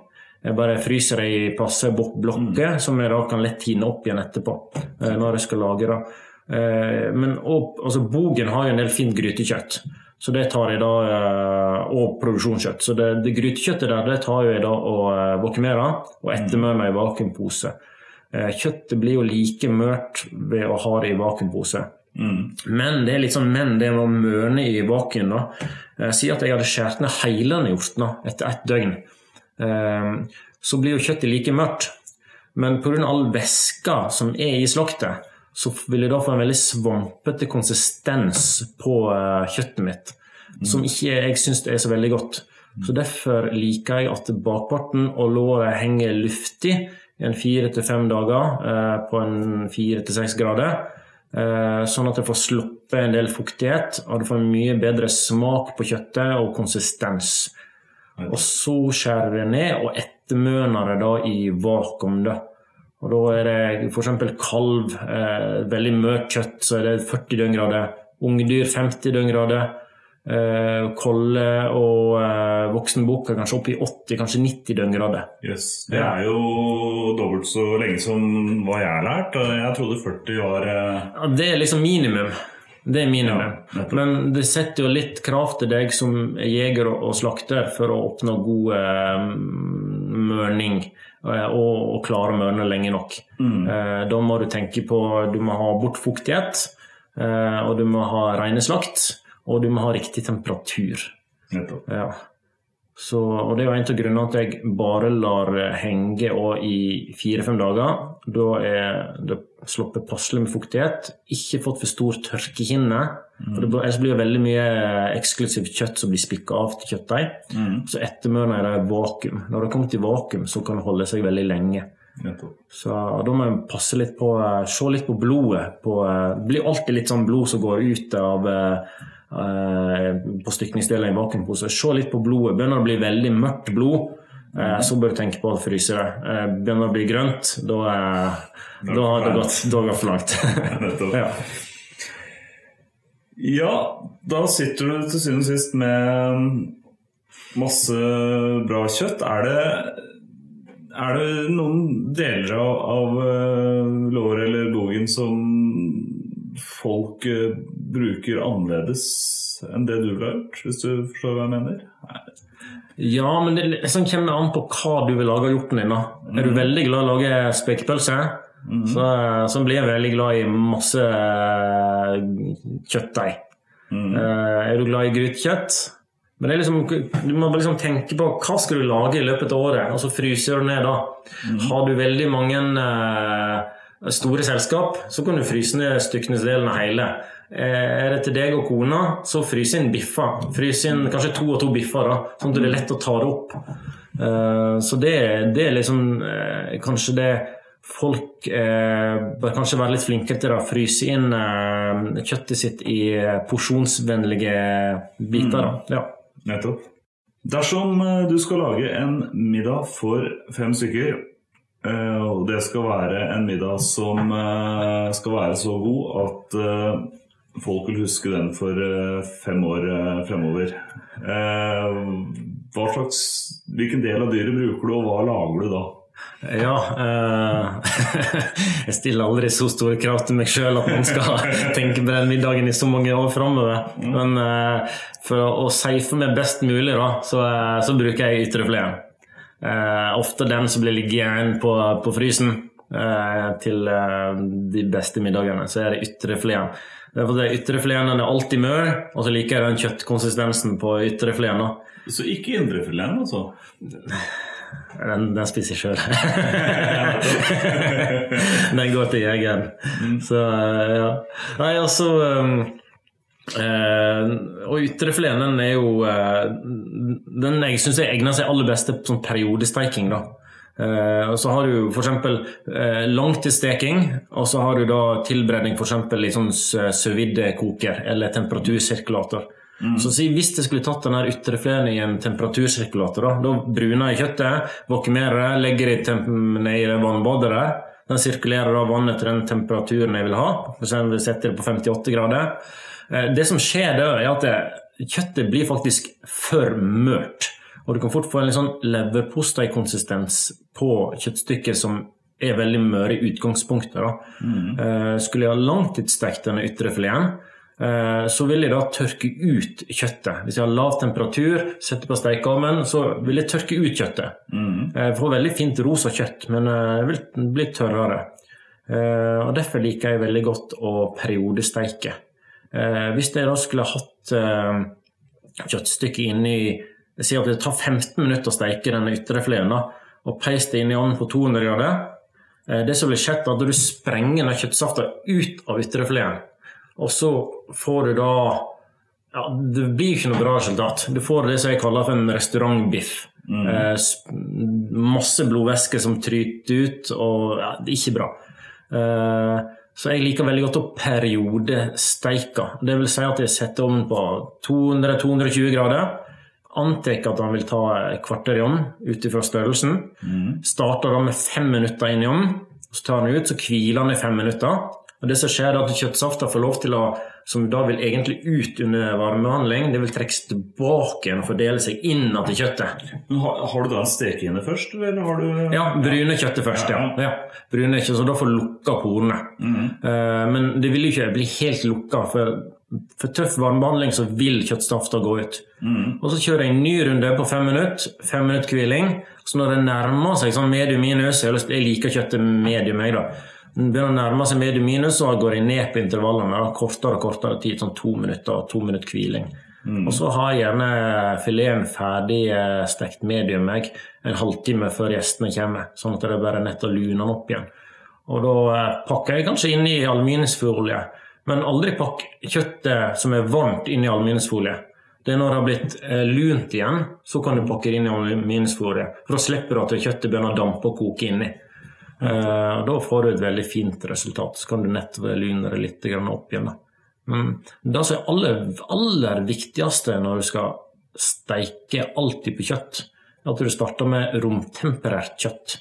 Jeg bare fryser det i passe blokker, mm. som jeg da kan lett tine opp igjen etterpå. Eh, når jeg skal lage det. Eh, men og, altså, Bogen har jo en del fint grytekjøtt. Så det tar jeg da, eh, Og produksjonskjøtt. Så det, det grytekjøttet der det tar jeg da og vakumerer og meg i vakuumpose. Kjøttet blir jo like mørt ved å ha det i vakuumpose. Mm. Men det er litt sånn, men det må mørne i vakuum da. Si at jeg hadde skåret ned hele den hjorten etter ett døgn. Så blir jo kjøttet like mørkt. Men pga. all væska som er i slaktet, så vil jeg da få en veldig svampete konsistens på uh, kjøttet mitt. Mm. Som ikke jeg syns er så veldig godt. Så Derfor liker jeg at bakparten og låret henger luftig i en fire til fem dager uh, på en fire til seks grader. Uh, sånn at jeg får sluppet en del fuktighet, og du får en mye bedre smak på kjøttet og konsistens. Og så skjærer jeg ned og ettermøner det da i vakuum. da. Og Da er det f.eks. kalv, eh, veldig mye kjøtt, så er det 40 døgngrader. Ungdyr 50 døgngrader. Eh, kolle og eh, voksenbukk er kanskje oppe i 80, kanskje 90 døgngrader. Yes. Det er jo dobbelt så lenge som hva jeg har lært. Jeg trodde 40 var eh... ja, Det er liksom minimum. Det er minimum. Ja, Men det setter jo litt krav til deg som jeger og slakter for å oppnå god eh, mørning. Eh, og, og klare å mørne lenge nok. Mm. Eh, da må du tenke på du må ha bort fuktighet, eh, og du må ha rene slakt, og du må ha riktig temperatur. Ja. Så, og Det er jo en av grunnene at jeg bare lar henge i fire-fem dager. Da er det sluppet passelig med fuktighet, ikke fått for stor tørkehinne. Mm. For Ellers blir det veldig mye eksklusivt kjøtt som blir spikka av til kjøttdeig. Mm. Så ettermørner er det vakuum. Når det kommer til vakuum, så kan det holde seg veldig lenge. Så da må en passe litt på Se litt på blodet. På, det blir alltid litt sånn blod som går ut av eh, på stykningsdelen i vakuumpose. Se litt på blodet. Begynner det å bli veldig mørkt blod, så bør du tenke på å fryse det. Uh, begynner å bli grønt, da, da har det gått, gått for langt. ja. Ja, da sitter du til syvende og sist med masse bra kjøtt. Er det, er det noen deler av, av eh, låret eller bogen som folk bruker annerledes enn det du ville gjort, hvis du forstår hva jeg mener? Nei. Ja, men det liksom kommer an på hva du vil lage av hjorten din. Mm. Er du mm. veldig glad i å lage spekepølse, mm. så, så, blir jeg veldig glad i masse kjøttdeig. Mm. Uh, er du glad i grytekjøtt? Men liksom, du må liksom tenke på hva skal du lage i løpet av året, og så fryser du ned da. Mm. Har du veldig mange uh, store selskap, så kan du fryse ned stykkenesdelen av hele. Uh, er det til deg og kona, så frys inn biffer. Frys inn kanskje to og to biffer, da, sånn at det er lett å ta det opp. så det, det, er liksom kanskje det folk eh, bør kanskje være litt flinkere til å fryse inn eh, kjøttet sitt i porsjonsvennlige biter. Da. Ja. Nettopp. Dersom eh, du skal lage en middag for fem stykker, eh, og det skal være en middag som eh, skal være så god at folk vil huske den for fem år fremover. Hva slags, hvilken del av dyret bruker du, og hva lager du da? Ja. Eh, jeg stiller aldri så store krav til meg sjøl at man skal tenke på den middagen i så mange år framover. Mm. Men eh, for å, safe meg best mulig, da, så, eh, så bruker jeg ytrefileten. Eh, ofte den som blir liggende igjen på, på frysen eh, til eh, de beste middagene. Så er det ytrefileten. Ytrefileten er alltid mør, og så liker jeg den kjøttkonsistensen på ytrefileten. Så ikke indrefileten, altså? Den, den spiser jeg sjøl. den går til jegeren. Mm. Så ja. Nei, altså um, uh, Og ytrefileten er jo uh, Den jeg syns egner seg aller best til sånn periodesteiking. da. Uh, og så har du f.eks. Eh, langtidssteking, og så har du da tilberedning f.eks. i sånn sous koker eller temperatursirkulator. Så si, hvis jeg skulle tatt den her ytrefileten i en temperatursirkulator, da, da bruner jeg kjøttet, vakuumerer det, legger det i, ned i det vannbadet der. Den sirkulerer da vannet til den temperaturen jeg vil ha. Eksempel setter det på 58 grader. Eh, Det som skjer da, er at kjøttet blir faktisk for mørt. Og du kan fort få en litt sånn leverposteikonsistens på kjøttstykket som er veldig møre i utgangspunktet. Da. Eh, skulle jeg ha langtidsstekt denne ytre fileten, eh, så vil jeg da tørke ut kjøttet. Hvis jeg har lav temperatur, setter på stekeovnen, så vil jeg tørke ut kjøttet. Jeg får veldig fint rosa kjøtt, men eh, det vil bli tørrere. Eh, og Derfor liker jeg veldig godt å periodesteike. Eh, Hvis jeg da skulle hatt eh, kjøttstykket inni Sier at det tar 15 minutter å steike den ytrefileten. og peis det inn i ovnen på 200 grader. Eh, Det som blir skjedd, er at du sprenger den kjøttsafta ut av ytrefileten. Og så får du da ja, Det blir ikke noe bra resultat. Du får det som jeg kaller for en restaurantbiff. Eh, masse blodvæske som tryter ut, og ja, det er ikke bra. Eh, så jeg liker veldig godt å periodesteike. Det vil si at jeg setter ovnen på 200-220 grader. Antar at han vil ta kvarter i ovnen ut ifra størrelsen. Starter da med fem minutter inn i ovnen. Så tar han ut, så hviler han i fem minutter. Og det som skjer er at Kjøttsafta får lov til å, som da vil egentlig ut under varmebehandling, det vil trekkes tilbake igjen og fordele seg innad til kjøttet. Men har, har du da en stekeinne først, eller har du Ja, brune kjøttet først, ja. ja. Brune kjøttet, så da får lukka porene. Eh, men det vil jo ikke bli helt lukka, for for tøff varmebehandling så vil kjøttstafta gå ut. Og så kjører jeg en ny runde på fem minutter, fem minutter hviling. Så når det nærmer seg sånn medium minus, jeg jeg liker kjøttet medium, jeg da. Når det begynner å nærme seg medium minus, så går jeg ned på intervallene. Da, kortere og kortere tid, sånn to minutter og to minutter hviling. Og så har jeg gjerne fileten ferdig eh, stekt medium jeg, en halvtime før gjestene kommer, sånn at det er bare nett å lune den opp igjen. Og da eh, pakker jeg kanskje inn i aluminiumsfolie, men aldri pakk kjøttet som er varmt inn i aluminiumsfolie. Det er når det har blitt eh, lunt igjen, så kan du pakke det inn i aluminiumsfolie. For da slipper du at kjøttet begynner å dampe og koke inni. Eh, da får du et veldig fint resultat. Så kan du nettopp lune det litt opp igjen. Men det som er aller, aller viktigste når du skal steike all type kjøtt, er at du starter med romtemperert kjøtt.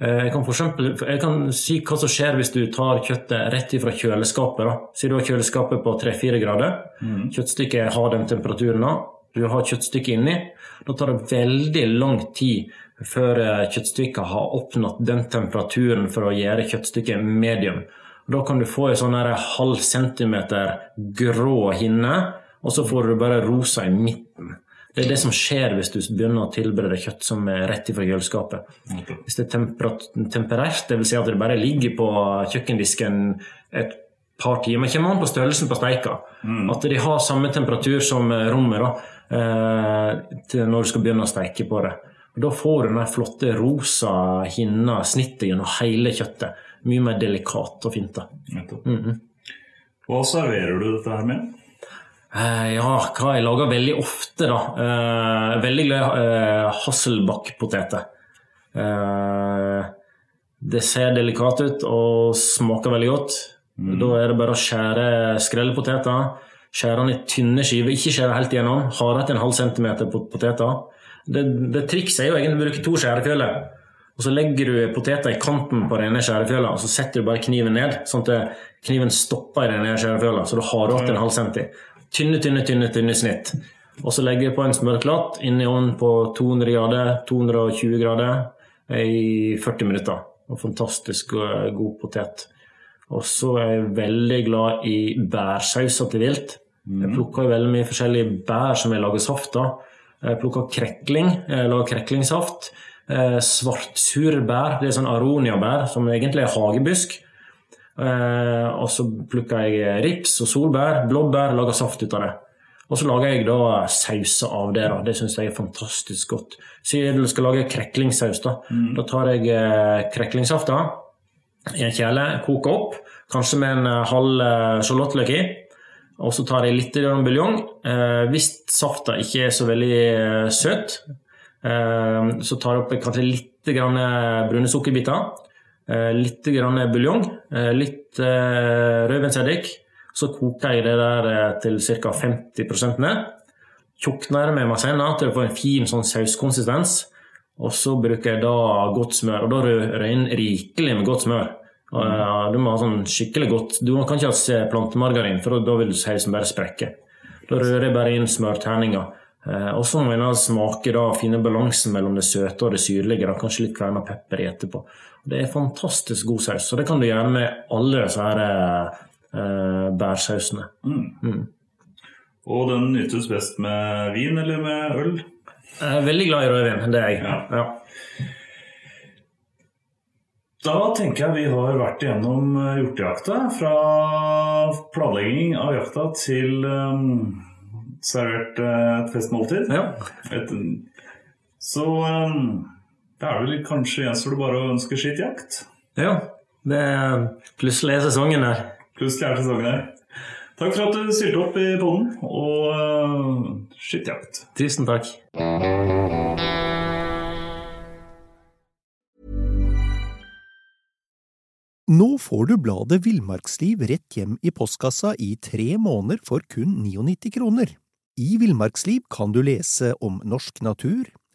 Eh, Jeg kan, for eksempel, jeg kan si hva som skjer hvis du tar kjøttet rett ifra kjøleskapet. Da. Si du har kjøleskapet på 3-4 grader. Kjøttstykket har den temperaturen. da. Du har kjøttstykket inni. Da tar det veldig lang tid før eh, kjøttstykket har oppnådd den temperaturen for å gjøre kjøttstykket medium. Da kan du få en sånn halv centimeter grå hinne, og så får du bare rosa i midten. Det er det som skjer hvis du begynner å tilberede kjøtt som er rett ifra kjøleskapet. Hvis det er temperat- temperert, dvs. Si at det bare ligger på kjøkkendisken et par timer, kommer an på størrelsen på steika. At de har samme temperatur som rommet da, eh, når du skal begynne å steike på det. Og da får du den flotte rosa hinna, snittet gjennom hele kjøttet. Mye mer delikat og fint. da. Nettopp. Hva serverer du dette her med? Eh, ja, hva jeg lager veldig ofte, da. Eh, veldig glad i eh, hasselbakkpoteter. Det ser delikat ut og smaker veldig godt. Da er det bare å skjære skrellepoteter. Skjære den i tynne skiver, ikke skjære helt igjennom. Harde til en halv centimeter på poteter. Det, det trikset er jo egentlig å bruke to skjærefjøler. Og så legger du poteter i kanten på den ene skjærefjøla, og så setter du bare kniven ned, sånn at kniven stopper i den ene skjærefjøla, så du har igjen en halv centi. Tynne, tynne, tynne, tynne snitt. Og så legger jeg på en smørklatt inn i ovnen på 200 grader, 220 grader i 40 minutter. Og fantastisk eh, god potet. Og så er jeg veldig glad i bærsauser til vilt. Jeg plukker veldig mye forskjellige bær som jeg lager saft av. Jeg plukker krekling, jeg lager kreklingsaft. Eh, Svartsurbær, det er sånn aroniabær som egentlig er hagebusk. Eh, og så plukker jeg rips og solbær, blåbær, lager saft ut av det. Og så lager jeg da sauser av det. da. Det syns jeg er fantastisk godt. siden du skal lage kreklingsaus. Da Da tar jeg eh, kreklingssafta i en kjele, koker opp, kanskje med en eh, halv eh, sjalottløk i. Og så tar jeg litt buljong. Eh, hvis safta ikke er så veldig eh, søt, eh, så tar jeg opp kanskje litt brune sukkerbiter. Eh, litt grann buljong, eh, litt eh, rødvinseddik. Så koker jeg det der til ca. 50 ned. Tjukner med maizena til å få en fin sånn sauskonsistens. Og så bruker jeg da godt smør, og da rører jeg inn rikelig med godt smør. Uh, du må ha sånn skikkelig godt Du kan ikke ha plantemargarin, for da vil sausen bare sprekke. Da rører jeg bare inn smørterninger. Uh, og så må en smake da, finne balansen mellom det søte og det syrlige. Da, kanskje litt kverna pepper i etterpå. Det er fantastisk god saus, og det kan du gjøre med alle disse her, uh, bærsausene. Mm. Mm. Og den nytes best med vin eller med øl? Jeg er veldig glad i rødvin. Det er jeg. Ja. Ja. Da tenker jeg vi har vært igjennom eh, hjortejakta. Fra planlegging av jakta til um, servert uh, et festmåltid. Ja. Et, så um, da er det vel kanskje gjenstår det bare å ønske skitt jakt. Ja. Det er plutselig er sesongen her. Plutselig er sesongen her. Takk for at du stilte opp i poden, og uh, skittjakt. Tusen takk. Nå får du bladet Villmarksliv rett hjem i postkassa i tre måneder for kun 99 kroner. I Villmarksliv kan du lese om norsk natur,